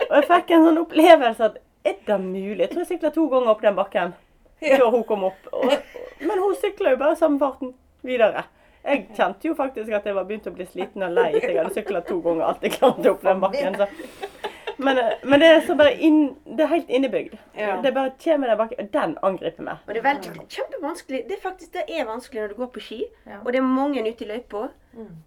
Og jeg fikk en sånn opplevelse at er det mulig? Jeg tror jeg sykla to ganger opp den bakken før hun kom opp. Og, men hun sykla jo bare samme farten videre. Jeg kjente jo faktisk at jeg var begynt å bli sliten og lei etter jeg hadde sykla to ganger alt jeg klarte opp den bakken. Så. Men, men det er så bare inn, det er helt innebygd. Ja. Det bare kommer der bakken, og den angriper meg. Og det er veldig, kjempevanskelig. Det er faktisk det er vanskelig når du går på ski, Ja. og det er mange ute i løypa,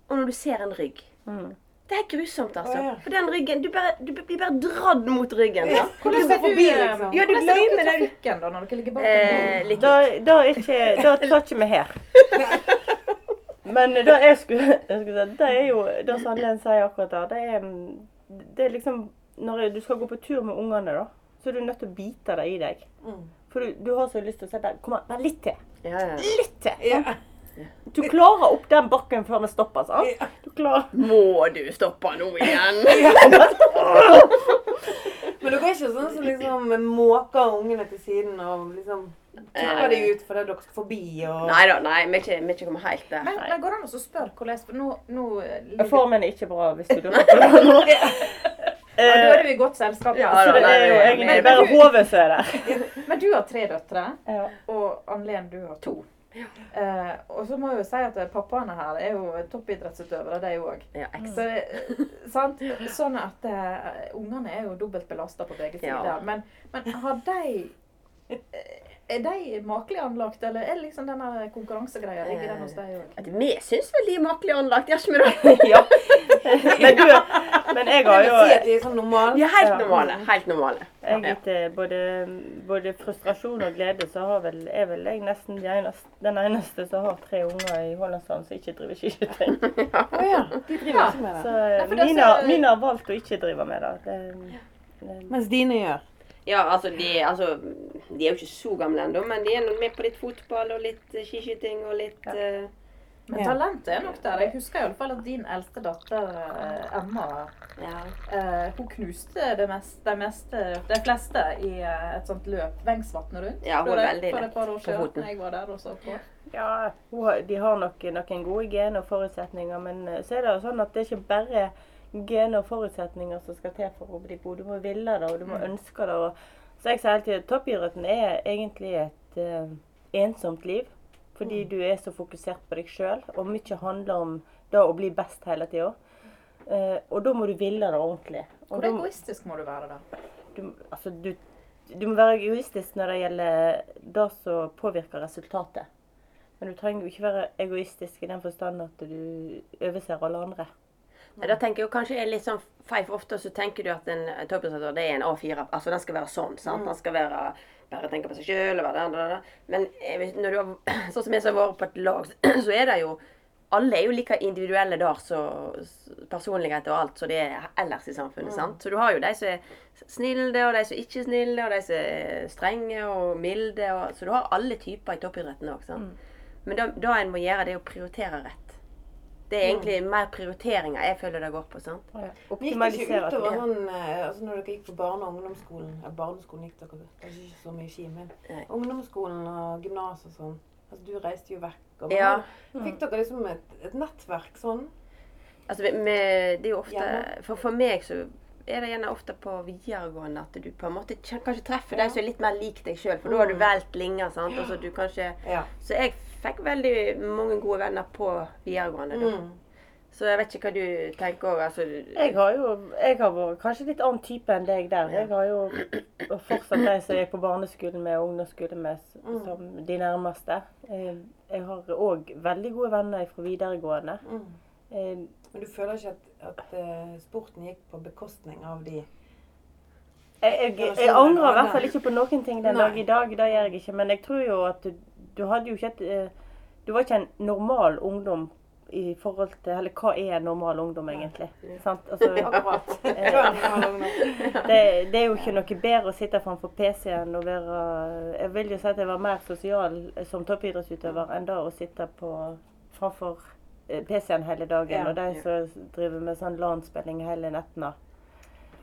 og når du ser en rygg. Mm. Det er grusomt, altså. Oh, ja. For den ryggen Du, bare, du blir bare dradd mot ryggen. Da. Hvordan ser du forbi, liksom? Ja, du dere det. trafikken da, når dere ligger bak? Eh, litt Da, da, er ikke, da tar ikke vi her. Men det jeg skulle, jeg skulle si, det er jo det Sandlen Len sier akkurat der, det er, det er liksom Når du skal gå på tur med ungene, da, så er du nødt til å bite det i deg. Mm. For du, du har så lyst til å si Kom an, bare litt til. ja, ja. Litt til. Ja. Du klarer opp den bakken før vi stopper, sant? Du klarer Må du stoppe nå igjen? Men dere er ikke sånn som liksom måker ungene til siden og liksom tar dem ut fordi dere skal forbi og Nei da, nei, vi er ikke, kommet helt der. Men, men går det an å spørre hvordan for Nå, nå Formen er ikke bra hvis du lurer på det nå. ja, Da er vi i godt selskap. Ja, Så da, det er jo egentlig bare hodet som er der. Men du har tre døtre, og Ann-Len, du har to. Eh, og så må jeg jo si at pappaene her er jo toppidrettsutøvere, de òg. Ja, Så, eh, sant? Sånn at uh, ungene er jo dobbelt belasta på begge sider. Ja. Men, men har de eh, Er de makelig anlagt, eller er det liksom denne konkurransegreia ligger den hos deg òg? Vi syns vel de er makelig anlagt, gjør ikke vi det? ja. Men, du, men jeg har jo si at de er sånn normale. Er helt normale. Helt normale. Jeg Ja. etter både, både frustrasjon og glede, så har vel, er vel jeg nesten de eneste, den eneste som har tre unger i Hollandsland som ikke driver skiskyting. Å ja. De driver ikke med Så det. Så, er Mina, så- Mina har valgt å ikke drive med det. det, det Mens dine gjør. Ja, altså de, altså de er jo ikke så gamle ennå, men de er med på litt fotball og litt eh, skiskyting og litt ja. Men Ja. talentet er nok der. Jeg husker i alle fall at din eldste datter, eh, Emma, Ja. eh, hun knuste det meste, de, meste, de fleste i eh, et sånt løp Vengsvatnet rundt. Ja, hun er veldig lett et par år på foten. Jeg var der og så på. Ja, hun de har nok noen gode gener og forutsetninger, men eh, så er det jo sånn at det er ikke bare gener og forutsetninger som skal til for å bli god. Du må ville det, og du må ønske det. Så jeg sier alltid at toppidretten er egentlig et uh, ensomt liv. Fordi du er så fokusert på deg sjøl, og mye handler om det å bli best hele tida. Uh, og da må du ville det ordentlig. Og Hvor egoistisk må du være da? du, altså, du, du må være egoistisk når det gjelder det som påvirker resultatet. Men du trenger jo ikke være egoistisk i den forstand at du overser alle andre. Ja, Da tenker jeg kanskje er litt sånn feil, for ofte så tenker du at en toppidrettsutøver det er en A4. Altså den skal være sånn. sant? Den skal være bare tenke på seg sjøl og være det der. Men når du har, sånn som jeg som har vært på et lag, så er det jo Alle er jo like individuelle der, så personlighet og alt, så det er ellers i samfunnet. sant? Så du har jo de som er snille, og de som ikke er snille, og de som er strenge og milde. Og, så du har alle typer i toppidretten òg. sant? Men det, det en må gjøre, det er å prioritere rett. Det er egentlig mer prioriteringer jeg føler det går på. sant? Ja. Optimalisere at det sånn eh, altså Når dere gikk på barne- og ungdomsskolen ja, Barneskolen gikk dere kanskje ikke så mye ski, men Nei. ungdomsskolen og gymnas og sånn. Altså Du reiste jo vekk. Og Ja. Fikk dere liksom et, et nettverk sånn? Altså, med, med, det er jo ofte For, for meg så er det gjerne ofte på videregående at du på en måte kanskje treffer de som er litt mer lik deg sjøl. For da har du Mm. valgt linjer. sant? Og så du kanskje... Ja. Så jeg fikk veldig mange gode venner på videregående. Mm. Så jeg vet ikke hva du tenker òg. Altså, Jeg har jo jeg har vært kanskje litt annen type enn deg der. Jeg har jo og fortsatt de som jeg gikk på barneskolen med og ungdomsskolen med, Mm. som de nærmeste. Jeg, Jeg har òg veldig gode venner fra videregående. Mm. Eh, Men du føler ikke at, at eh, sporten gikk på bekostning av de Jeg, jeg, jeg angrer i er hvert fall ikke på noen ting den Nei. dag i dag. Det gjør jeg ikke. Men jeg tror jo at du, hadde jo ikke et eh, Du var ikke en normal ungdom i forhold til Eller hva er en normal ungdom, egentlig? Sant? Altså. Eh, det, det er jo ikke noe bedre å sitte framfor PC-en og være Jeg vil jo si at jeg var mer sosial som toppidrettsutøver enn da å sitte på framfor eh, PC-en hele dagen. Og de som driver med sånn LAN-spilling hele nettene.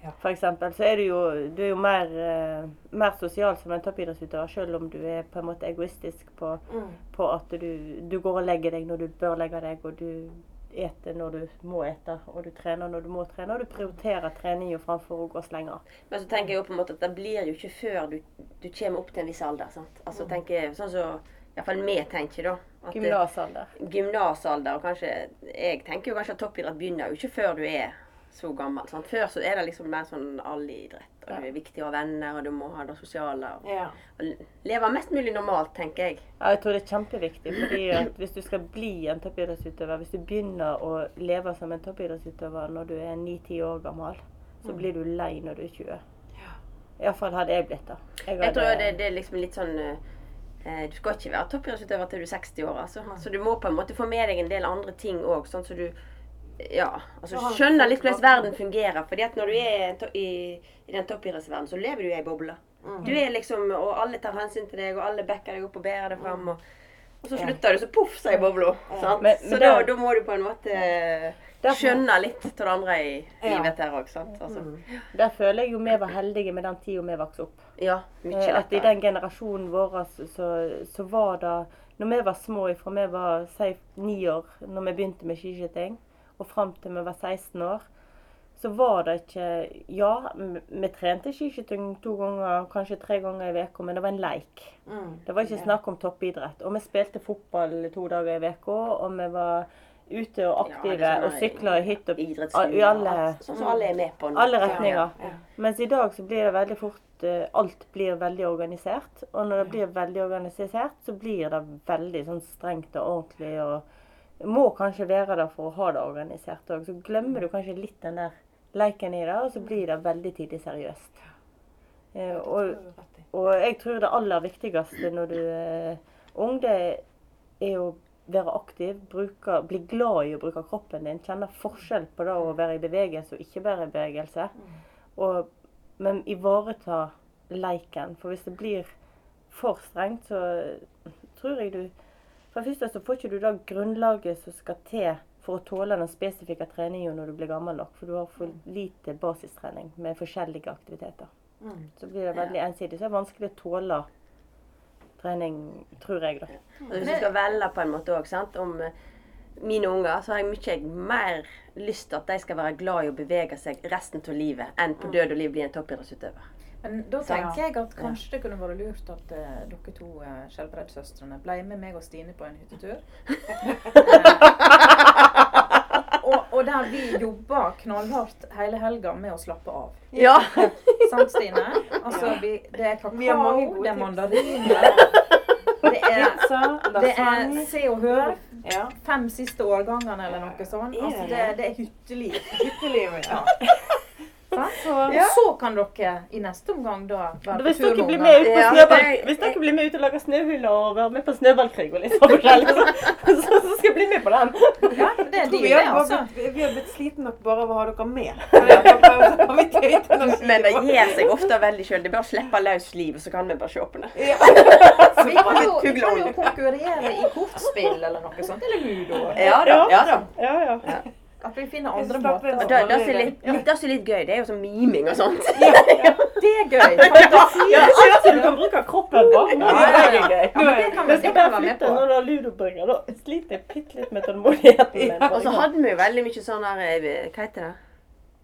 Ja. Eksempel, så er du jo, du er jo mer, eh, mer sosial som en toppidrettsutøver, selv om du er på en måte egoistisk på, Mm. på at du, du går og legger deg når du bør legge deg, og du eter når du må ete, og du trener når du må trene, og du prioriterer trening jo framfor å gå slenger. Men så tenker jeg jo på en måte at det blir jo ikke før du, du kommer opp til en viss alder. sant? Altså tenker jeg, Sånn så, iallfall vi tenker, da. det- Gymnasalder. gymnasalder. og kanskje, Jeg tenker jo kanskje at toppidrett begynner jo ikke før du er så gammel. Sant? Før så er det liksom mer sånn allidrett. og Det er viktig å ha venner, og du må ha det sosiale. Og, Ja. og leve mest mulig normalt, tenker jeg. Ja, jeg tror det er kjempeviktig. fordi Hvis du skal bli en toppidrettsutøver, hvis du begynner å leve som en toppidrettsutøver når du er 9-10 år gammel, så blir du lei når du er 20. Iallfall hadde jeg blitt det. Jeg hadde- tror det, det er liksom litt sånn eh, Du skal ikke være toppidrettsutøver til du er 60 år. Altså. Så du må på en måte få med deg en del andre ting òg, sånn så du ja, altså skjønner litt hvordan verden fungerer. fordi at når du er i, i den toppidrettsverdenen, så lever du i ei boble. Mm. Du er liksom, Og alle tar hensyn til deg, og alle backer deg opp og bærer deg fram. Og, og så slutter du, så poff, så er bobla. sant? Men- så da, da må du på en måte skjønne litt av det andre i livet her òg. Altså, Mm. Der føler jeg jo vi var heldige med den tida vi vokste opp. ja, mye Eh, At i den generasjonen vår så, så var det Når vi var små, fra vi var si, ni år når vi begynte med skiskyting, og fram til vi var 16 år, så var det ikke Ja, vi, trente skiskyting to ganger, kanskje tre ganger i uka, men det var en leik. Mm. Det var ikke snakk om toppidrett. Og vi spilte fotball to dager i uka, og vi var ute og aktive er sånn og sykla hit og i alle, sånn alle med på alle retninger. Ja. Mens i dag så blir det veldig fort eh, Alt blir veldig organisert. Og når det blir veldig organisert, så blir det veldig sånn strengt og ordentlig. og må kanskje være der for å ha det organisert òg. Så glemmer du kanskje litt den der leiken i det, og så blir det veldig tidlig seriøst. Eh, og, og jeg tror det aller viktigste når du er ung, det er å være aktiv, bruke, bli glad i å bruke kroppen din. Kjenne forskjell på det å være i bevegelse og ikke være i bevegelse. Og, men ivareta leiken. For hvis det blir for strengt, så tror jeg du For det første så får ikke du da grunnlaget som skal til for å tåle den spesifikke treningen når du blir gammel nok. For du har for lite basistrening med forskjellige aktiviteter. Mm. Så blir det veldig ensidig. Så er det vanskelig å tåle trening, tror jeg. da. Altså, hvis du skal velge på en måte òg, om eh, mine unger, så har jeg mye mer lyst til at de skal være glad i å bevege seg resten av livet, enn på død og liv bli en toppidrettsutøver. Men da tenker jeg at kanskje det kunne vært lurt at uh, dere to uh, Skjelbreid-søstrene ble med meg og Stine på en hyttetur. Eh, og, og der vi jobba knallhardt hele helga med å slappe av. Ja! Sant, Stine? Altså, vi, det er kakao, Vi har mange gode det er mandariner. Det er, Pizza, det er. Se og Hør. Ja. Fem siste årgangene eller noe sånt. Altså, det det, det? det er hytteliv. Hytteliv, ja. Sant? Og så kan dere i neste omgang da være Hvis på tur dere, blir med ut på Ja, snøball, det- hvis dere blir med ut og lager snøhuller og være med på snøballkrig og litt sånn forskjellig, så, så, så skal jeg bli med på den. Ja, det er de, vi, har altså. blitt, vi har blitt sliten nok bare av å ha dere med. Men det gir seg ofte veldig sjøl. Det er bare å slippe løs livet, så kan vi bare se på det. Ja. Vi kan jo, vi kan jo konkurrere i kortspill eller noe sånt. Eller ludo. Ja da. ja da. Ja, ja. At vi finner andre måter. er det, det, som er litt, litt, det som er litt gøy, det er jo sånn miming og sånt. Det er gøy. Fantasi. Ja, alt som du kan bruke kroppen på. Det er gøy. Ja, men det kan vi skal bare flytte når du har ludobringer, da sliter jeg bitte litt med tålmodigheten min. Og så hadde vi jo veldig mye sånn her eh, Hva heter det?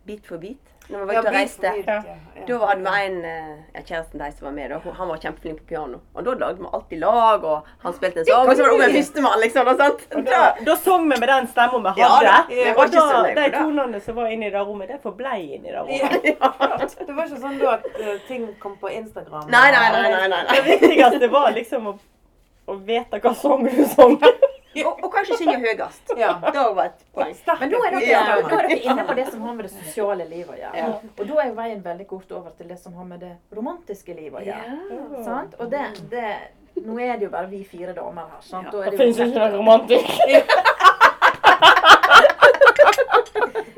Bit for bit. Når vi var Ja, ute og reiste. ja. Ja. Da hadde vi en eh, ja, kjæresten deres som var med, da. Han var kjempeflink på piano. Og da lagde vi alltid lag, og han spilte en sang. Og så var det Ungen en førstemann, liksom. Og sant? Og da, da sang vi med den stemmen vi hadde. Ja, og da, de tonene som var inne i det rommet, det forblei inne i det rommet. Det var ikke sånn da at uh, ting kom på Instagram. Nei, nei, nei. nei, nei, Det nei. viktigste var liksom å, å vite hva sang du sang. Og, og kanskje synge høyest. Ja. Det var et poeng. Men nå er, dere, Ja. nå er dere inne på det som har med det sosiale livet å gjøre. Ja. Og da er veien veldig kort over til det som har med det romantiske livet å gjøre. Ja. Og det, det Nå er det jo bare vi fire damer her. sant? Da er Det finnes ikke noe romantikk.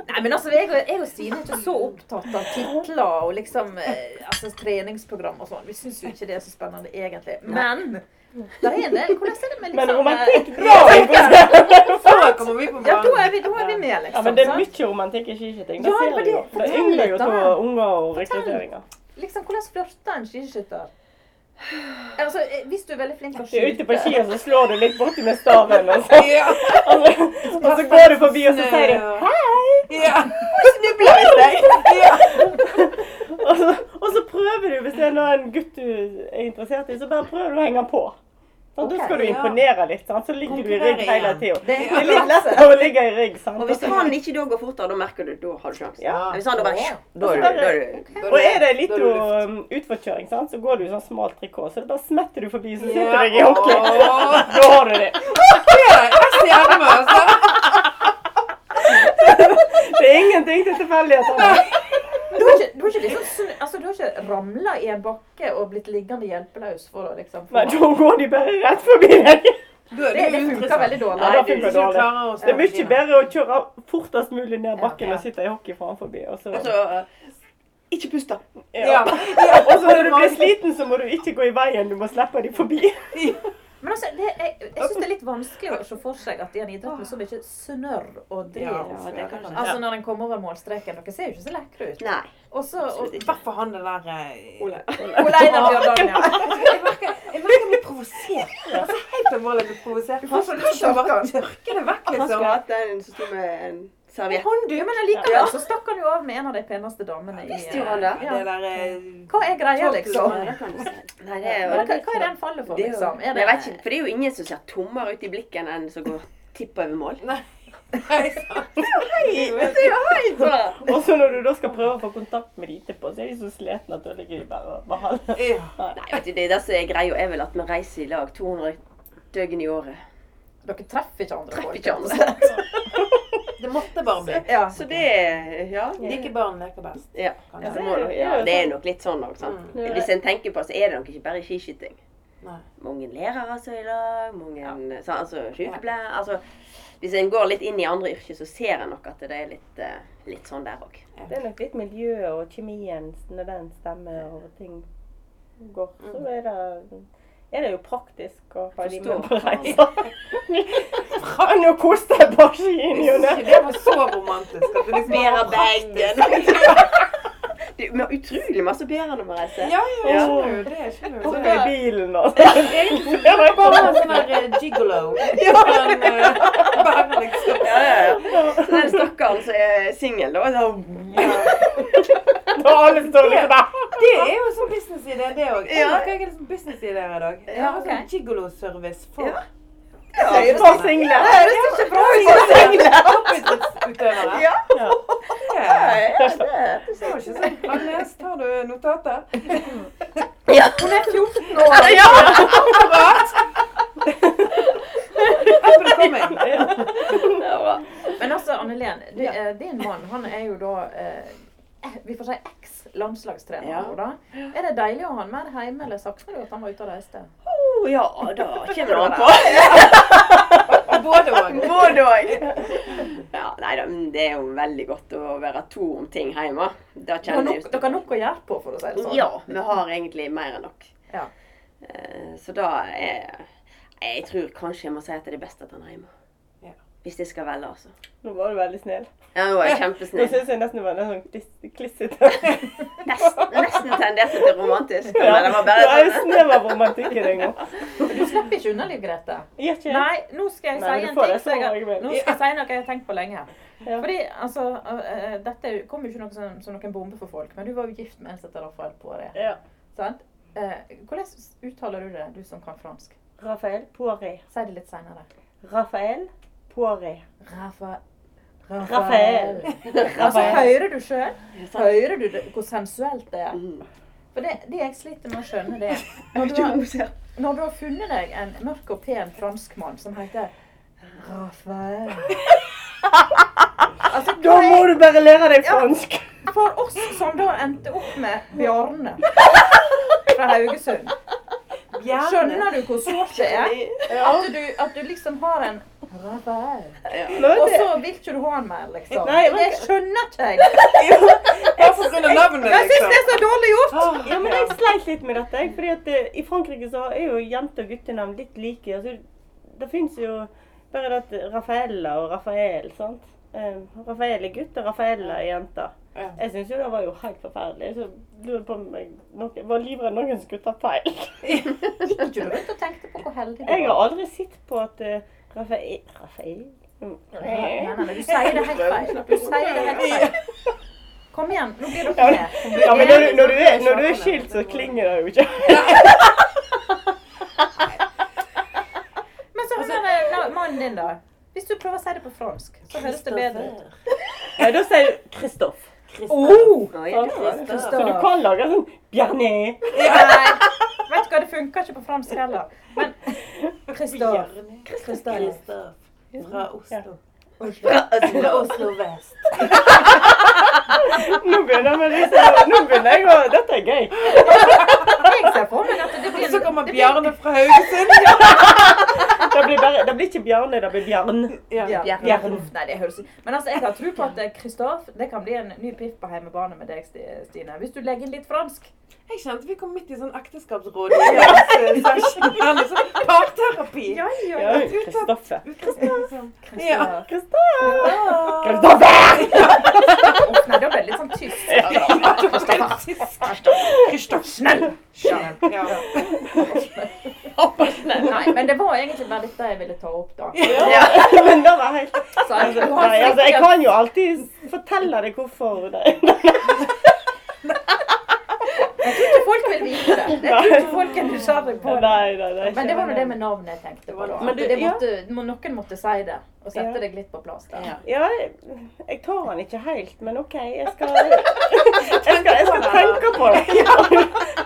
Nei, men altså, jeg, og- jeg og Stine er ikke så opptatt av titler og liksom eh, altså, treningsprogram og sånn. Vi syns jo ikke det er så spennende egentlig. Men det er del. Hvordan er det med Men liksom romantikk eh, bra! Så kommer vi på Ja, da er vi, da er vi med, liksom. Ja, men det er mye romantikk i skiskyting. Det Ja, ser jeg jo. det- Det yngler jo av unger og rekrutteringer. Liksom, hvordan flørter en skiskytter? Altså, eh, hvis du er veldig flink til å Du er ute på skyte ski, og så slår du litt borti med staven, og så, Ja. og så, og så går du forbi, og så sier du Hei! Ja. Snubla i deg. og så, og så prøver du, hvis det er noe en gutt du er interessert i, så bare prøver du å henge på. Sånn, okay, da skal du ja. imponere litt, sant? så ligger du i rygg hele tida. Det Det er litt lettere å ligge i rygg. sant? Og hvis han ikke da går fortere, da merker du da har du sjansen. Ja. Hvis han da bare. Da er du, da er du Og er det litt er du um, utforkjøring, sant? så går du i sånn smalt trikot, så da smetter du forbi, så sitter deg i hockey. Da har du det. Jeg ser det altså. Det er ingenting til tilfeldigheter. Du har ikke, du har ikke, liksom, altså, du har ikke ramla i en bakke og blitt liggende hjelpeløs for å liksom få Nei, da går de bare rett forbi deg. Da er Det, det funker veldig dårlig. Nei, det er dårlig. Det er mye bedre å kjøre fortest mulig ned bakken Ja. og sitte i hockey framfor. Og så, Altså uh, Ikke pust, da. ja. Ja. Og så når du blir sliten, så må du ikke gå i veien, du må slippe dem forbi. Men altså, det, jeg, jeg syns det er litt vanskelig å se for seg at i en idrett med så mye snørr og drill Ja, Altså når en kommer over målstreken Dere ser jo ikke så lekre ut. Nei. Og så og, I hvert fall han det der eh, Ole. Ole Einar Bjørndalen, ja. Jeg merker jeg blir provosert. Altså, helt alvorlig blir provosert. Du får så Han lyst til å ikke bare tørke det vekk, Han skulle liksom. hatt en som sto med en serviett. Du, men allikevel så stakk han jo av med en av de peneste damene i Visste jo han det? Ja. Det der eh, Hva er greia, liksom? Ja, det. Nei, det er Hva, hva er den fallet for, det er liksom? Er det, jeg vet ikke, for det er jo ingen som ser tommere ut i blikken enn som går tipp over mål. Nei, det er jo sant. Og så når du da skal prøve å få kontakt med de etterpå, så er de så slitne at da ligger de bare og beholder. Ja. Nei, vet du, det der som er greia, er vel at vi reiser i lag 200 døgn i året. Dere treffer ikke andre Treffer folk. ikke andre. Det måtte bare bli. Ja. Så det Ja. Like barn leker best. ja. Ja, det, er, ja, det er nok litt sånn òg, sant. Mm. Hvis en tenker på det, så er det nok ikke bare skiskyting. Nei. Mange lærere som er i lag, mange så, altså, sykepleiere altså, Hvis en går litt inn i andre yrker, så ser en nok at det er litt, eh, litt sånn der òg. Det er nok litt miljøet og kjemien når den stemmer og ting går. Så er det, er det jo praktisk å ha de med på reiser. Faen, nå koster jeg bare skien i Jeg og ned. det var så romantisk. At du liksom Bærer bagen. Det er utrolig masse bedre når å reise Ja, ja, Ja. det. er ikke jo Hoppe i bilen og Egentlig det bare en sånn her eh, gigolo. Men, eh, bare liksom. Ja, ja, ja. Så den stakkaren som er singel, da så, liksom der. Det er jo sånn businessidé, det òg. Ja. Hva er det som businessidéer i dag? Jeg har Sånn gigolo-service for Ja. For single. Det høres ikke bra ut. toppidrettsutøvere. Ja. Ja. Ja. Ja, det, Det ikke sånn. Agnes, tar du notatet? ja. Hun er 14 år. ja. Men altså, Annelen, du, eh, din mann han er jo da eh, Vi får si eks-landslagstrener Ja. nå, da. Er det deilig å ha han med hjemme, eller savner du at han var ute og reiste? Oh, ja, da kommer det an på. Både òg. Både òg. Ja, nei da, men det er jo veldig godt å være to om ting hjemme. Da Dere har kjenner jeg dere har nok å gjøre på, for å si det sånn. Ja, vi har egentlig mer enn nok. Ja. Eh, Så da er Jeg tror kanskje jeg må si at det er best at han er hjemme. Hvis de skal velge, altså. Nå var du veldig snill. Ja, nå var jeg kjempesnill. Nå syns jeg nesten det var litt sånn kliss- klissete. Nesten, nesten tenderte til romantisk. Ja, Men det var er bare en snev av romantikk i det en gang. Du slipper ikke unna, Liv Grete. Ikke Nei, nå skal jeg Nei, si en ting som jeg, jeg nå skal jeg si noe jeg har tenkt på lenge. Ja. Fordi, altså, øh, Dette kom jo ikke noe som, som noen bombe for folk, men du var jo gift med en som heter Rafael Poiré. Ja. Sant? Eh, hvordan uttaler du det, du som kan fransk? Rafael Poiré. Si det litt seinere. Raphael Poiré. Rafa, Rafael. Altså, hører du sjøl? Hører du det, hvor sensuelt det er? Mm. For det, det jeg sliter med å skjønne, det er når du, har, når du har funnet deg en mørk og pen franskmann som heter Rafael Altså, Da må du bare lære deg fransk. for oss som da endte opp med Bjarne fra Haugesund Skjønner du hvor sårt det er? At du, at du liksom har en Rafael. Nå, Og så vil ikke du ha han mer, liksom. Nei, men- det skjønner ikke jeg. Bare av navnet, Jeg syns liksom. det er så dårlig gjort. Ja, men jeg sleit litt med dette. fordi at eh, I Frankrike så er jo jente- og guttenavn litt like. altså Det fins jo bare det at Rafaella og Rafael, sant. Eh, Rafael er gutt, og Rafaella er jente. Ja. Jeg syns jo det var jo helt forferdelig. Så lurer på om jeg noe, var livredd noen skulle ta feil. Gikk ikke du rundt og tenkte på hvor heldig du Jeg har aldri sett på at uh, Rafael Rafael? Nei, nei, nei, du sier det helt feil. Du sier det helt feil. Kom igjen, nå blir Ja, dere med. Ja, men når du, når, du er, når du er skilt, så klinger det jo ikke. Men så hører jeg mannen din, da. Hvis du prøver å si det på fransk, så høres det bedre ut. Nei, da sier du Christophe. Oh! Sant? du var Så du kan lage sånn Bjarne. Nei, vet du hva, det funker ikke på fransk heller. Men Kristoff. Kristoff. Fra Oslo. Fra Oslo vest. Nå begynner Nå begynner jeg å Dette er gøy. Jeg ser for meg at det blir Så kommer det blir- Bjarne fra Haugesund. Det blir, bare, det blir ikke Bjarne, det blir Bjarn. Ja. Nei, det høres Men altså, jeg har tro på at Kristoff det kan bli en ny piff på hjemmebane med deg, Sti- Stine. Hvis du legger inn litt fransk. Jeg kjente vi kom midt i sånn ekteskapsråd-session. Liksom parterapi. ja. Ja, Kristoffer. Ja. Kristoffer! Nei, da ble det sånn tyst. Kristoff, snell! Nei, men det var egentlig bare dette jeg ville ta opp, da. Ja, men det var helt altså, Nei, altså, jeg kan jo alltid fortelle deg hvorfor det Jeg tror ikke folk vil vite det. Jeg tror ikke folk er nysgjerrig på det. Nei, nei, nei. Men det var jo det med navnet jeg tenkte på. da. Du- det ja. måtte, må- noen måtte si det, og sette Ja. deg litt på plass Da. Ja. Ja, jeg, jeg tar den ikke helt, men OK. Jeg skal, jeg skal, jeg skal tenke på det.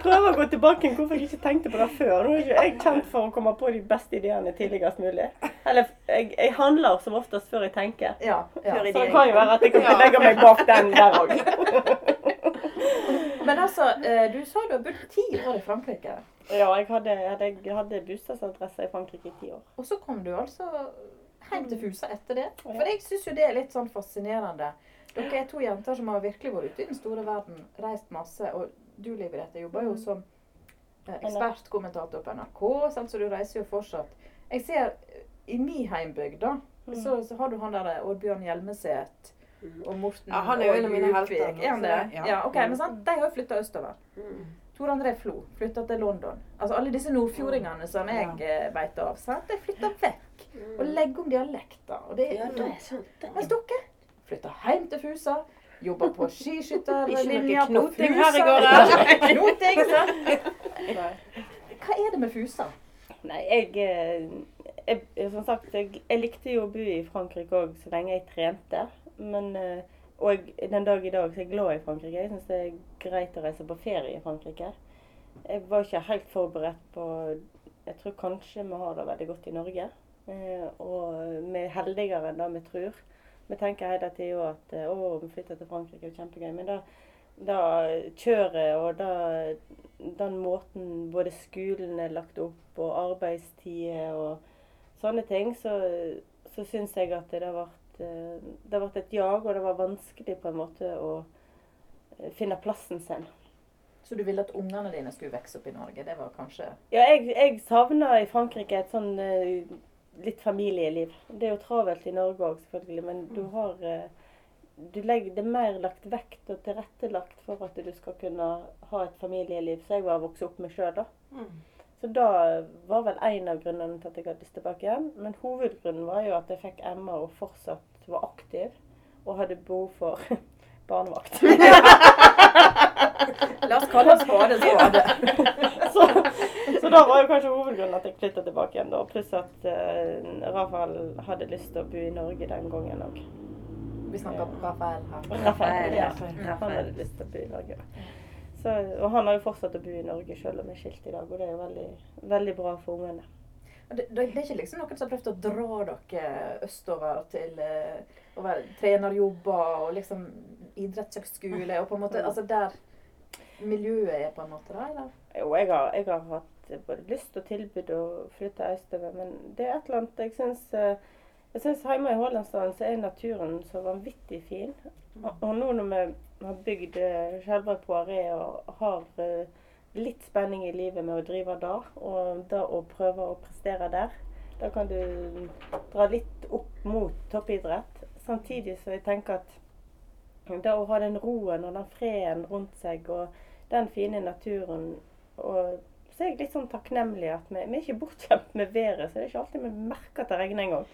Prøve å gå tilbake til hvorfor jeg ikke tenkte på det før. Nå er ikke jeg kjent for å komme på de beste ideene tidligst mulig. Eller jeg, jeg handler som oftest før jeg tenker. Ja, ja. Så det det. kan jo være at jeg kan legge meg bak den der òg. Men altså, eh, du sa du har bodd ti år i Frankrike. Ja, jeg hadde, jeg hadde, bostadsadresse i Frankrike i ti år. Og så kom du altså hjem til Fusa etter det. For jeg syns jo det er litt sånn fascinerende. Dere er to jenter som har virkelig vært ute i den store verden, reist masse. Og du, Liv Grete, jobber jo som eh, ekspertkommentator på NRK, så du reiser jo fortsatt. Jeg ser eh, i min heimbygd, da, så, så har du han der Oddbjørn Hjelmeset og Morten Ja, han er jo en av mine helter, Er han det? Ja, ja. ok, men sant? De har jo flytta østover. Tor André Flo flytta til London. Altså Alle disse nordfjordingene som jeg eh, vet av, sant? de flytter vekk og legger om dialekter. Og det Ja, er det er sant. det. Mens dere flytter hjem til Fusa, jobber på skiskytterlinja på knoting Fusa. her i går, knoting, sant? Hva er det med Fusa? Nei, jeg, eh, jeg Som sagt, jeg, jeg likte jo å bo i Frankrike òg så lenge jeg trente. Men eh, Og den dag i dag så er jeg glad i Frankrike. Jeg syns det er greit å reise på ferie i Frankrike. Jeg var ikke helt forberedt på Jeg tror kanskje vi har det veldig godt i Norge. Eh, og vi er heldigere enn det vi tror. Vi tenker hele tida at eh, å, vi flytter til Frankrike, er kjempegøy. Men da da kjøret og da, den måten både skolen er lagt opp og arbeidstider og sånne ting, så, så syns jeg at det har vært det har vært et jag, og det var vanskelig på en måte å eh, finne plassen sin. Så du ville at ungene dine skulle vokse opp i Norge? Det var kanskje Ja, jeg, jeg savna i Frankrike et sånn eh, litt familieliv. Det er jo travelt i Norge òg, selvfølgelig, men du har eh, du legger, Det er mer lagt vekt og tilrettelagt for at du skal kunne ha et familieliv som jeg var vokst opp med sjøl. Så da var vel en av grunnene til at jeg hadde lyst tilbake igjen. Men hovedgrunnen var jo at jeg fikk Emma og fortsatt var aktiv og hadde behov for barnevakt. La oss kalle det spade spade. så, så da var jo kanskje hovedgrunnen at jeg flytta tilbake igjen. da, Pluss at uh, Rafael hadde lyst til å bo i Norge den gangen òg. Vi snakker om Rafael her. Rafael, ja. Han hadde lyst til å bo i Norge. Så, og han har jo fortsatt å bo i Norge selv om vi er skilt i dag, og det er jo veldig, veldig bra for ungene. Det, det, er ikke liksom noen som har prøvd å dra dere østover til eh, å være trenerjobber og liksom idrettshøgskole og på en måte Altså der miljøet er, på en måte, da? Eller? Jo, jeg har, jeg har hatt både lyst og tilbud å flytte østover, men det er et eller annet jeg syns jeg synes Hjemme i Hålandsdalen så er naturen så vanvittig fin. Og, og nå når vi har bygd eh, selve Poiré og har eh, litt spenning i livet med å drive der, og da å prøve å prestere der, da kan du dra litt opp mot toppidrett. Samtidig så jeg tenker at det å ha den roen og den freden rundt seg og den fine naturen og så er jeg litt sånn takknemlig at vi, vi er ikke bortskjemt med været. Så det er ikke alltid vi merker at det regner engang.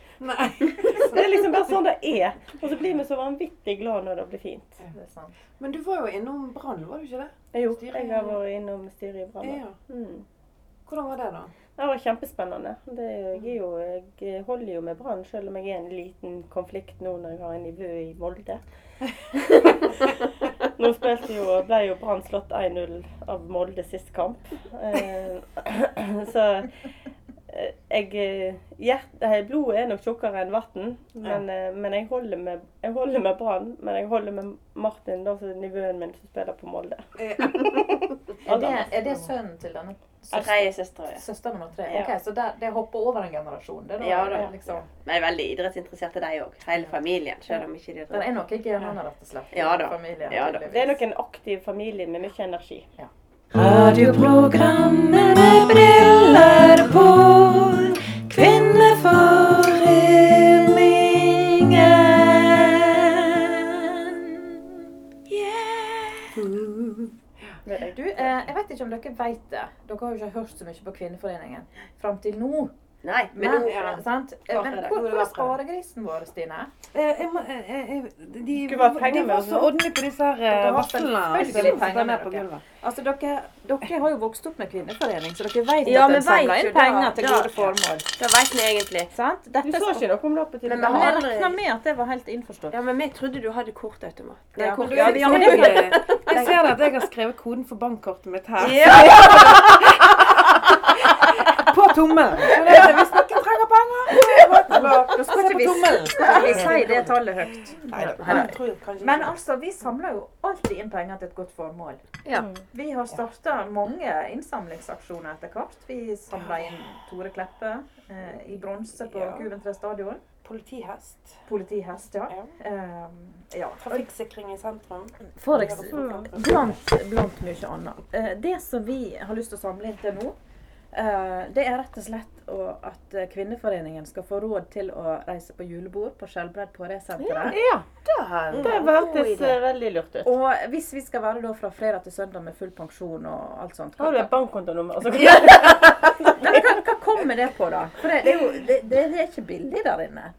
Det er liksom bare sånn det er. Og så blir vi så vanvittig glad når det blir fint. Det sant. Men du var jo innom Brann, var du ikke det? Jo, Styret- jeg har vært innom styret i Brann. Ja. Mm. Hvordan var det, da? Det var kjempespennende. Det, jeg, er jo, jeg holder jo med Brann, selv om jeg er en liten konflikt nå når jeg har en nivå i Molde. Nå spilte jo, ble jo Brann slått 1-0 av Molde sist kamp. Eh, så eh, jeg, eh, hjert, eh, Blodet er nok tjukkere enn vann, men, ja. men jeg holder med, jeg holder med Brann. Men jeg holder med Martin, da, nivåen min, som spiller på Molde. Er det, er det sønnen til denne Tredje søster, ja. søster nummer tre? Ja. Ok, Så der, det hopper over en generasjon? Det er da, Ja, da. liksom, Men jeg er veldig idrettsinteresserte, de òg. Hele familien. Selv om ikke de det er noe i genene, rett og slett. Ja da. Familien, Ja da. Det er nok en aktiv familie med mye energi. Radioprogrammet med briller på. Ikke om dere vet det. Dere har jo ikke hørt så mye på Kvinneforeningen fram til nå. Nei, men Men, ja. sant? Men hvor, er hvor er sparegrisen vår, Stine? Eh, jeg må, eh, eh, eh, de, de var så ordentlige på disse her eh, har varslene. selvfølgelig. Altså, dere, dere har jo vokst opp med kvinneforening, så dere vet Ja, at en samler inn penger til gode formål. Det vet vi egentlig. Sant? Du Dette sa skal- ikke noe om det til Men vi jeg regna med at det var helt innforstått. Ja, men vi trodde du hadde kortautomat. Ja, kort. ja, du- Ja, jeg, jeg ser at jeg har skrevet koden for bankkortet mitt her. På tommelen. Hvis noen trenger penger, Da skal ikke vi, vi si det tallet høyt. Men altså, vi samler jo alltid inn penger til et godt formål. Ja. Vi har starta mange innsamlingsaksjoner etter hvert. Vi samla inn Tore Kleppe eh, i bronse på. Kuventre stadion. Politihest. Politihest, ja. Ja. Um, ja. Trafikksikring i sentrum. For eksempel, blant, blant mye annet. Eh, det som vi har lyst til å samle inn til nå, det er rett og slett at eh, Kvinneforeningen skal få råd til å reise på julebord på Skjelbred på Resenteret. Ja, det hørtes eh, veldig lurt ut. Og hvis vi skal være da fra fredag til søndag med full pensjon og alt sånt Har du et bankkontonummer? Altså, hva, hva kommer det på, da? For det, det, er jo, det, det er ikke billig der inne.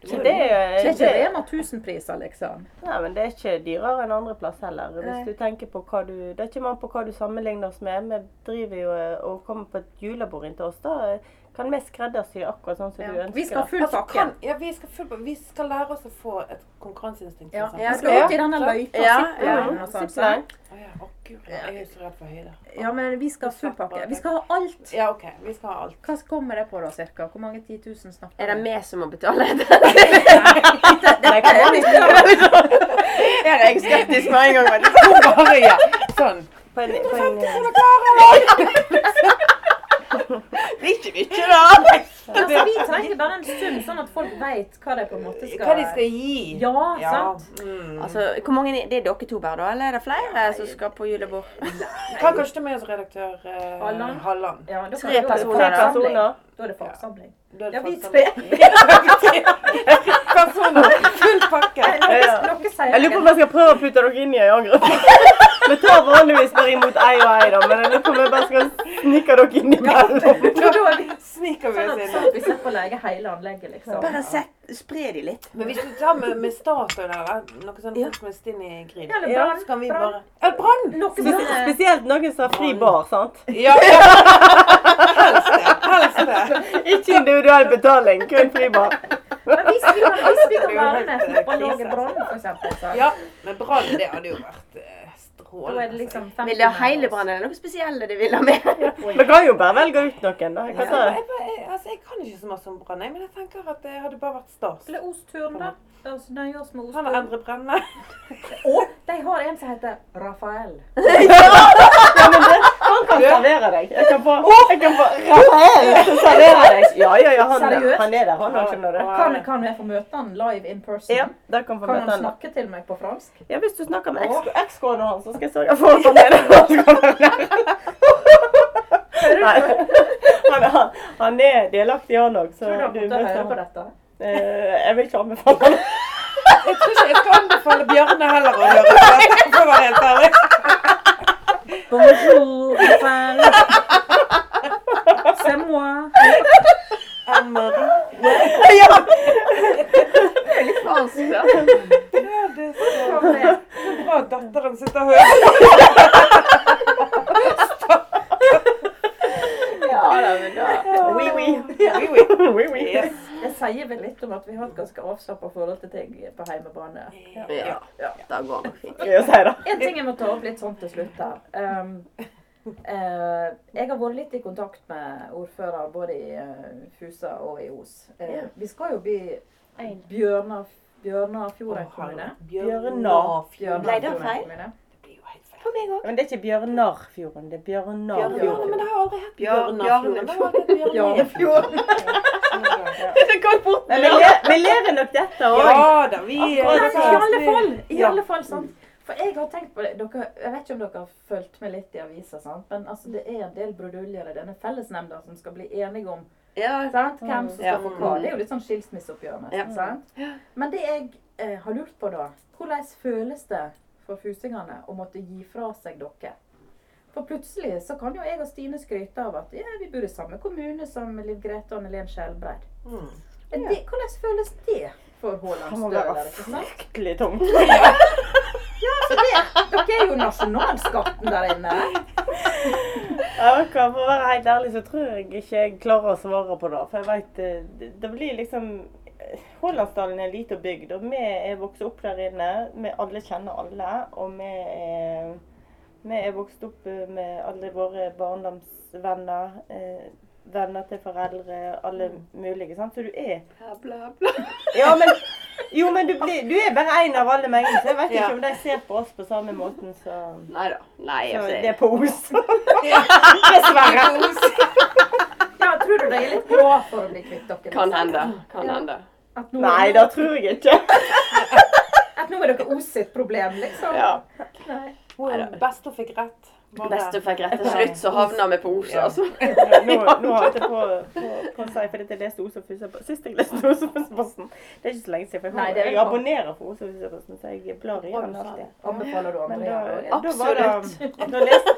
Det, er, Det er ikke Rema 1000-priser, liksom. nei, men det er ikke dyrere enn andre plass heller. Hvis du tenker på hva du, Det er ikke man på hva du sammenligner oss med. Vi driver jo eh, og kommer på et julebord inn til oss. Da kan vi skreddersy akkurat sånn som du ønsker. Vi skal full Altså, pakke. Altså, ja, vi, skal full, vi skal lære oss å få et konkurranseinstinkt. Ja, vi skal ut i denne løypa. Ja, ja. og sånn. Zipline. Å ja, gud, jeg er så redd for høyde. Ja, men vi skal full pakke. Vi skal ha alt. Ja, OK. Vi skal ha alt. Hva kommer det på da, cirka? Hvor mange 10 000 snakker Er det vi? vi som må betale? Her er jeg skeptisk med en gang. men- Hun bare, ja. Sånn. På en, på en, Det er ikke mye, da. Altså, vi trenger bare en stund, sånn at folk vet hva de på en måte skal Hva de skal gi. Ja, Ja. sant? Mm. Altså, hvor mange det er dere to bare, da? Eller er det flere som skal på julebord? Hva koster med oss redaktør eh, Halland. Halland? Ja, da Tre er personer, tre da. personer. Da er det fagsamling. Ja, vi spiller. tre. personer. Full pakke. Dere Jeg lurer på om jeg skal prøve å putte dere inn i en A-gruppe. Vi tar vanligvis bare imot ei og ei, da, men jeg lurer på om jeg bare skal snike dere inn imellom. Da er Sniker vi sånn oss inn. At vi slipper å lege hele anlegget, liksom. Bare sett, spre de litt. Men hvis du tar med, med Statoil eller noe sånt Ja. som er stinn i grill, Ja, eller Ja, brann. så kan vi brann. bare Ja, brann! Noe Spes spesielt noen som har fri bar, sant? Ja, ja. Helst det. Helst det. Ikke individuell betaling, kun fri bar. Men hvis vi kan, hvis vi kan Det jo være med på å lage brann, eksempel, Ja, men brann, det hadde jo vært eh, da er det liksom 50 Vil de ha hele med brannen? Er det noe spesielt de vil ha med? Vi kan jo bare velge ut noen, da. Jeg Ja, kan jeg, jeg, altså, jeg kan ikke så mye om brann, men jeg tenker at det hadde bare vært stas. Eller ostturn, da. Altså, nøye oss med Han har. Endre Brenne. Og de har en som heter Rafael. Han kan servere deg. Jeg kan få, jeg kan få Rafael servere deg. Ja, ja, ja, han, Seriøst? han er der, han òg, skjønner du. Kan, kan jeg få møte han live in person? Ja, der kan få Kan møte han han. snakke til meg på fransk? Ja, hvis du snakker med eks- ekskona hans, så skal jeg sørge for at han er der. Han, han, han er delaktig, han òg, så Tror du han kommer til å høre på dette? Eh, Jeg vil ikke anbefale han. Jeg tror ikke jeg skal anbefale Bjarne heller å høre på det, for å være helt ærlig. Bonjour. C'est moi. Anne-Marie. Fransk, da. Ja, det er så så bra datteren sitter og hører. Ja da, men da Oui, oui. Oui, oui. Oui, oui. Yes. Det sier vel litt om at vi har et ganske avslappa forhold til ting på heimebane. Ja, ja. går det fint. nok fint. En ting jeg må ta opp litt sånn til slutt her. Um, jeg har vært litt i kontakt med ordfører både i eh, Fusa og i Os. Eh, vi skal jo bli Bjørnar, Bjørnafjorden kommune. Bjørnafjorden. Ble det feil? For meg òg. Men det er ikke Bjørnarfjorden, det er Bjørnafjorden, Bjørnarfjorden. men det har aldri hett Bjørn- Bjørnafjorden. Vi, ler, vi lever nok dette òg. Ja da, vi i alle fall, i Ja. alle fall sant? For jeg har tenkt på det, dere, jeg vet ikke om dere har fulgt med litt i avisa, sant? men altså, det er en del bruduljer i denne fellesnemnda som skal bli enige om Ja, sant? hvem som Ja. skal få hva. Det er jo litt sånn skilsmisseoppgjør nesten. Ja. Men det jeg eh, har lurt på da, hvordan føles det for fusingene å måtte gi fra seg dere? For plutselig så kan jo jeg og Stine skryte av at ja, vi bor i samme kommune som Liv Grete og Helen Skjelbreid. Mm. Ja. hvordan føles det for Det må Haaland være Støler? ikke sant? fryktelig tungt. Så det, dere er jo nasjonalskatten der inne. Ja, For å være helt ærlig så tror jeg ikke jeg klarer å svare på det. For jeg vet, eh, det, det blir liksom Hålandsdalen er lite bygd, og vi er vokst opp der inne. Vi alle kjenner alle. Og vi er, vi er vokst opp med alle våre barndomsvenner. Eh, venner til foreldre, alle mulige. sant? Så du er Bla, bla, bla. Ja, men Jo, men du, blir, du er bare én av alle mengden, så jeg vet Ja. ikke om de ser på oss på samme måten som Nei da. Nei, så altså. det er på Os. Dessverre. Ja, tror du de er litt glad for å bli kvitt dere? Kan liksom? hende. Kan Ja. hende. Nei, det tror jeg ikke. At nå er dere Os sitt problem, liksom? Ja. Nei. Hun beste fikk rett. Beste fikk rett til slutt, så havna vi på Os, Ja. altså. Nå, nå har jeg på, på, på å si, for jeg leste Os og Fusa Sist jeg leste Os og Fusa-posten, det er ikke så lenge siden. For jeg, Nei, jeg abonnerer på Os og Fusa-posten, så jeg blar i den alltid. Anbefaler du andre? da, ja, da var det da leste,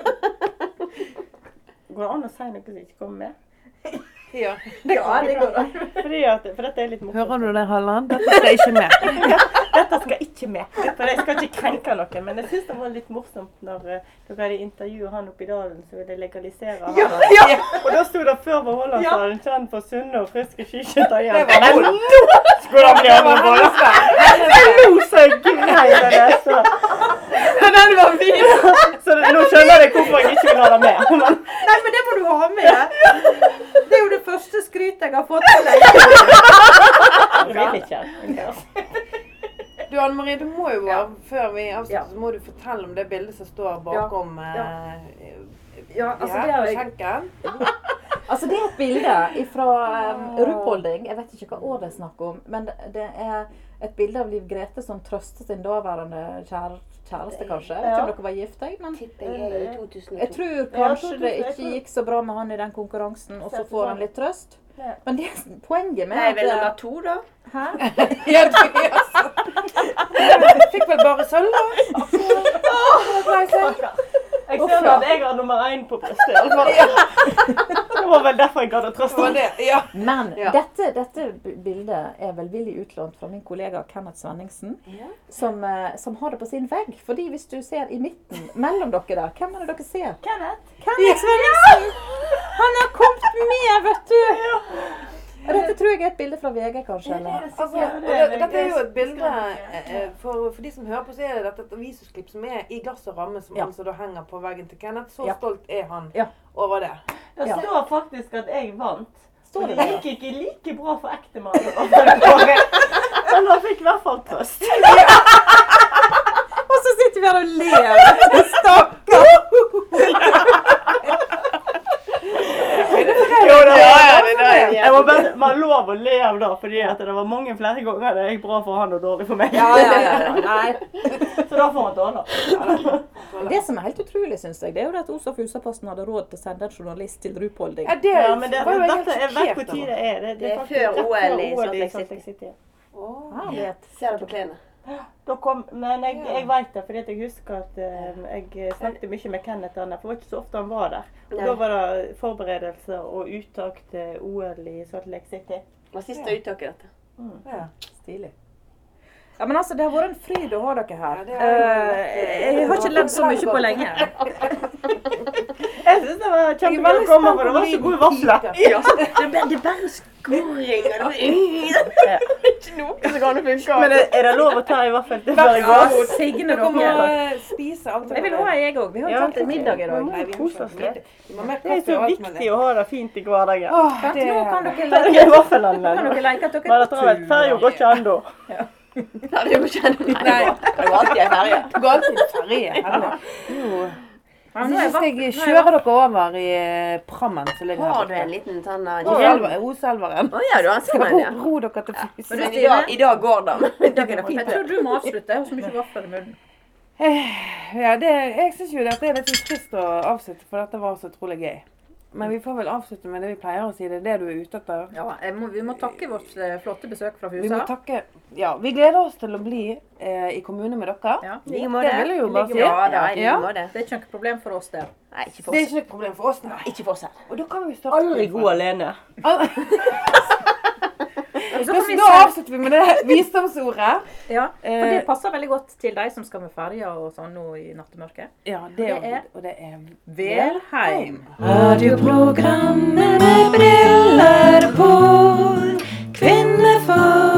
Går det an å si noe som ikke kommer med? Ja. Ja, det går an. Fordi at, for dette er litt morsomt. Hører du det, Halland? Dette skal ikke med. Dette skal ikke med. For jeg skal ikke krenke noen. Men jeg syns det var litt morsomt når eh, dere hadde intervjuet han oppe i dalen som ville legalisere han. Og da sto det før var Hollandsdalen kjent for sunne og friske skiskytterjenter. Det var Men nå skulle han bli andre det! Nå så jeg det. Så, Den var fin! så nå skjønner jeg hvorfor jeg ikke vil ha det med. Men, Nei, men det må du ha med. Det er jo det første skrytet jeg har fått til deg. jeg vil ikke. du, Anne-Marie, du må Ja. før vi avslutter, Ja. så må du fortelle om det bildet som står bakom Ja. eh, Ja, altså, her det skjenken. Altså, det er et bilde fra um, Ruppholding. Jeg vet ikke hva år det er snakk om. Men det, det er et bilde av Liv Grete som trøster sin daværende kjære, kjæreste, kanskje. Jeg vet ikke om dere var gift, jeg, men jeg er i 2002. jeg tror kanskje det ikke gikk så bra med han i den konkurransen, og så får han litt trøst. Ja. Men det, poenget med Nei, vel nummer to, da. Hæ? Ja, du, altså. Fikk vel bare sølv, da. Jeg ser at jeg har nummer én på brystet. Det var vel derfor jeg gadd å Det trøste. det. Men Ja. dette, dette bildet er velvillig utlånt fra min kollega Kenneth Svenningsen, Ja. som, eh, som har det på sin vegg. Fordi hvis du ser i midten mellom dere der, hvem er det dere ser? Kenneth. Kenneth Svenningsen! Han har kommet med, vet du! Og dette tror jeg er et bilde fra VG, kanskje? Eller? Altså, dette er jo et bilde eh, for, for de som hører på, så er det dette et avisutklipp som er i glass og ramme, som Ja. altså da henger på veggen til Kenneth. Så Ja. stolt er han Ja. over det. Det Ja. står faktisk at jeg vant. Står Det det gikk ikke like bra for ektemannen. Men han fikk i hvert fall trøst. Og så sitter vi her og ler! Stakkar! Jo, det var, ja, det der. jeg må bare, man lov å le av det, fordi at det var mange flere ganger det gikk bra for han og dårlig for meg. Ja, ja, ja. ja. Nei. Så da får han tåle. Det som er helt utrolig, syns jeg, det er jo at Oslo Husaposten hadde råd til å sende en journalist til Rupolding. Ja, det, Ja, men det, var jo jeg dette jeg vet hvor tid det er. Det, Det er faktisk før OL i Salt Lake City. Åh. Herlighet. Ser det på klærne. Da kom, men jeg, jeg vet det, fordi jeg husker at eh, jeg snakket mye med Kenneth Anne, for det var ikke så ofte han var der. Og Nei. Da var det forberedelser og uttak til OL i Salt Lake City. Det var siste uttaket, dette. Ja. Stilig. Ja, men altså, Det har vært en fryd å ha dere her. Ja, Eh, jeg har ikke ledd så mye på lenge. Jeg syns det var kjempegøy å komme, for det var så gode vafler. Ja. Det er bare- det skoring. og Ikke noe som kan funke. Men er, det lov å ta i vaffel til før jeg går? Signe Du må dere. spise alt Jeg vil ha jeg òg. Vi har jo Ja, tatt middag i dag. Ikke Det er så viktig å ha det fint i hverdagen. Nå kan dere leke, at dere. Ferja går ikke ennå. Nei, det går ikke. Nei. Det går alltid en ferje. Det går alltid ferje. Helle. Jo. Ja, nå er jeg vaff- nå er kjøre dere over i eh, prammen som ligger her Har du en liten sånn Roselva- Roselveren. Å ja, du har en sånn en, ro, ja. ro dere til fysen. Men i dag, i dag går det. Er Jeg tror du må avslutte. Jeg har så mye vaffel i munnen. Ja, det, jeg syns jo dette er litt trist å avslutte, for dette var så utrolig gøy. Men vi får vel avslutte med det vi pleier å si. Det er det du er ute etter. Ja, jeg må, vi må takke vårt eh, flotte besøk fra Vi må Fusa. takke Ja, vi gleder oss til å bli eh, i kommune med dere. Ja. Like Det måte. vil jeg jo bare si. Ja, da, i Ja. Det er ikke noe problem for oss der. Nei, ikke Det er ikke noe problem for oss, nei. Ikke for oss her. Og da kan vi starte Aldri god alene. så kan vi Da avslutter vi med det visdomsordet. ja, for det eh, passer veldig godt til de som skal med ferja og sånn nå i nattemørket. Ja, det, det er, og det er Velheim. Radioprogrammet med briller på. Kvinnefolk.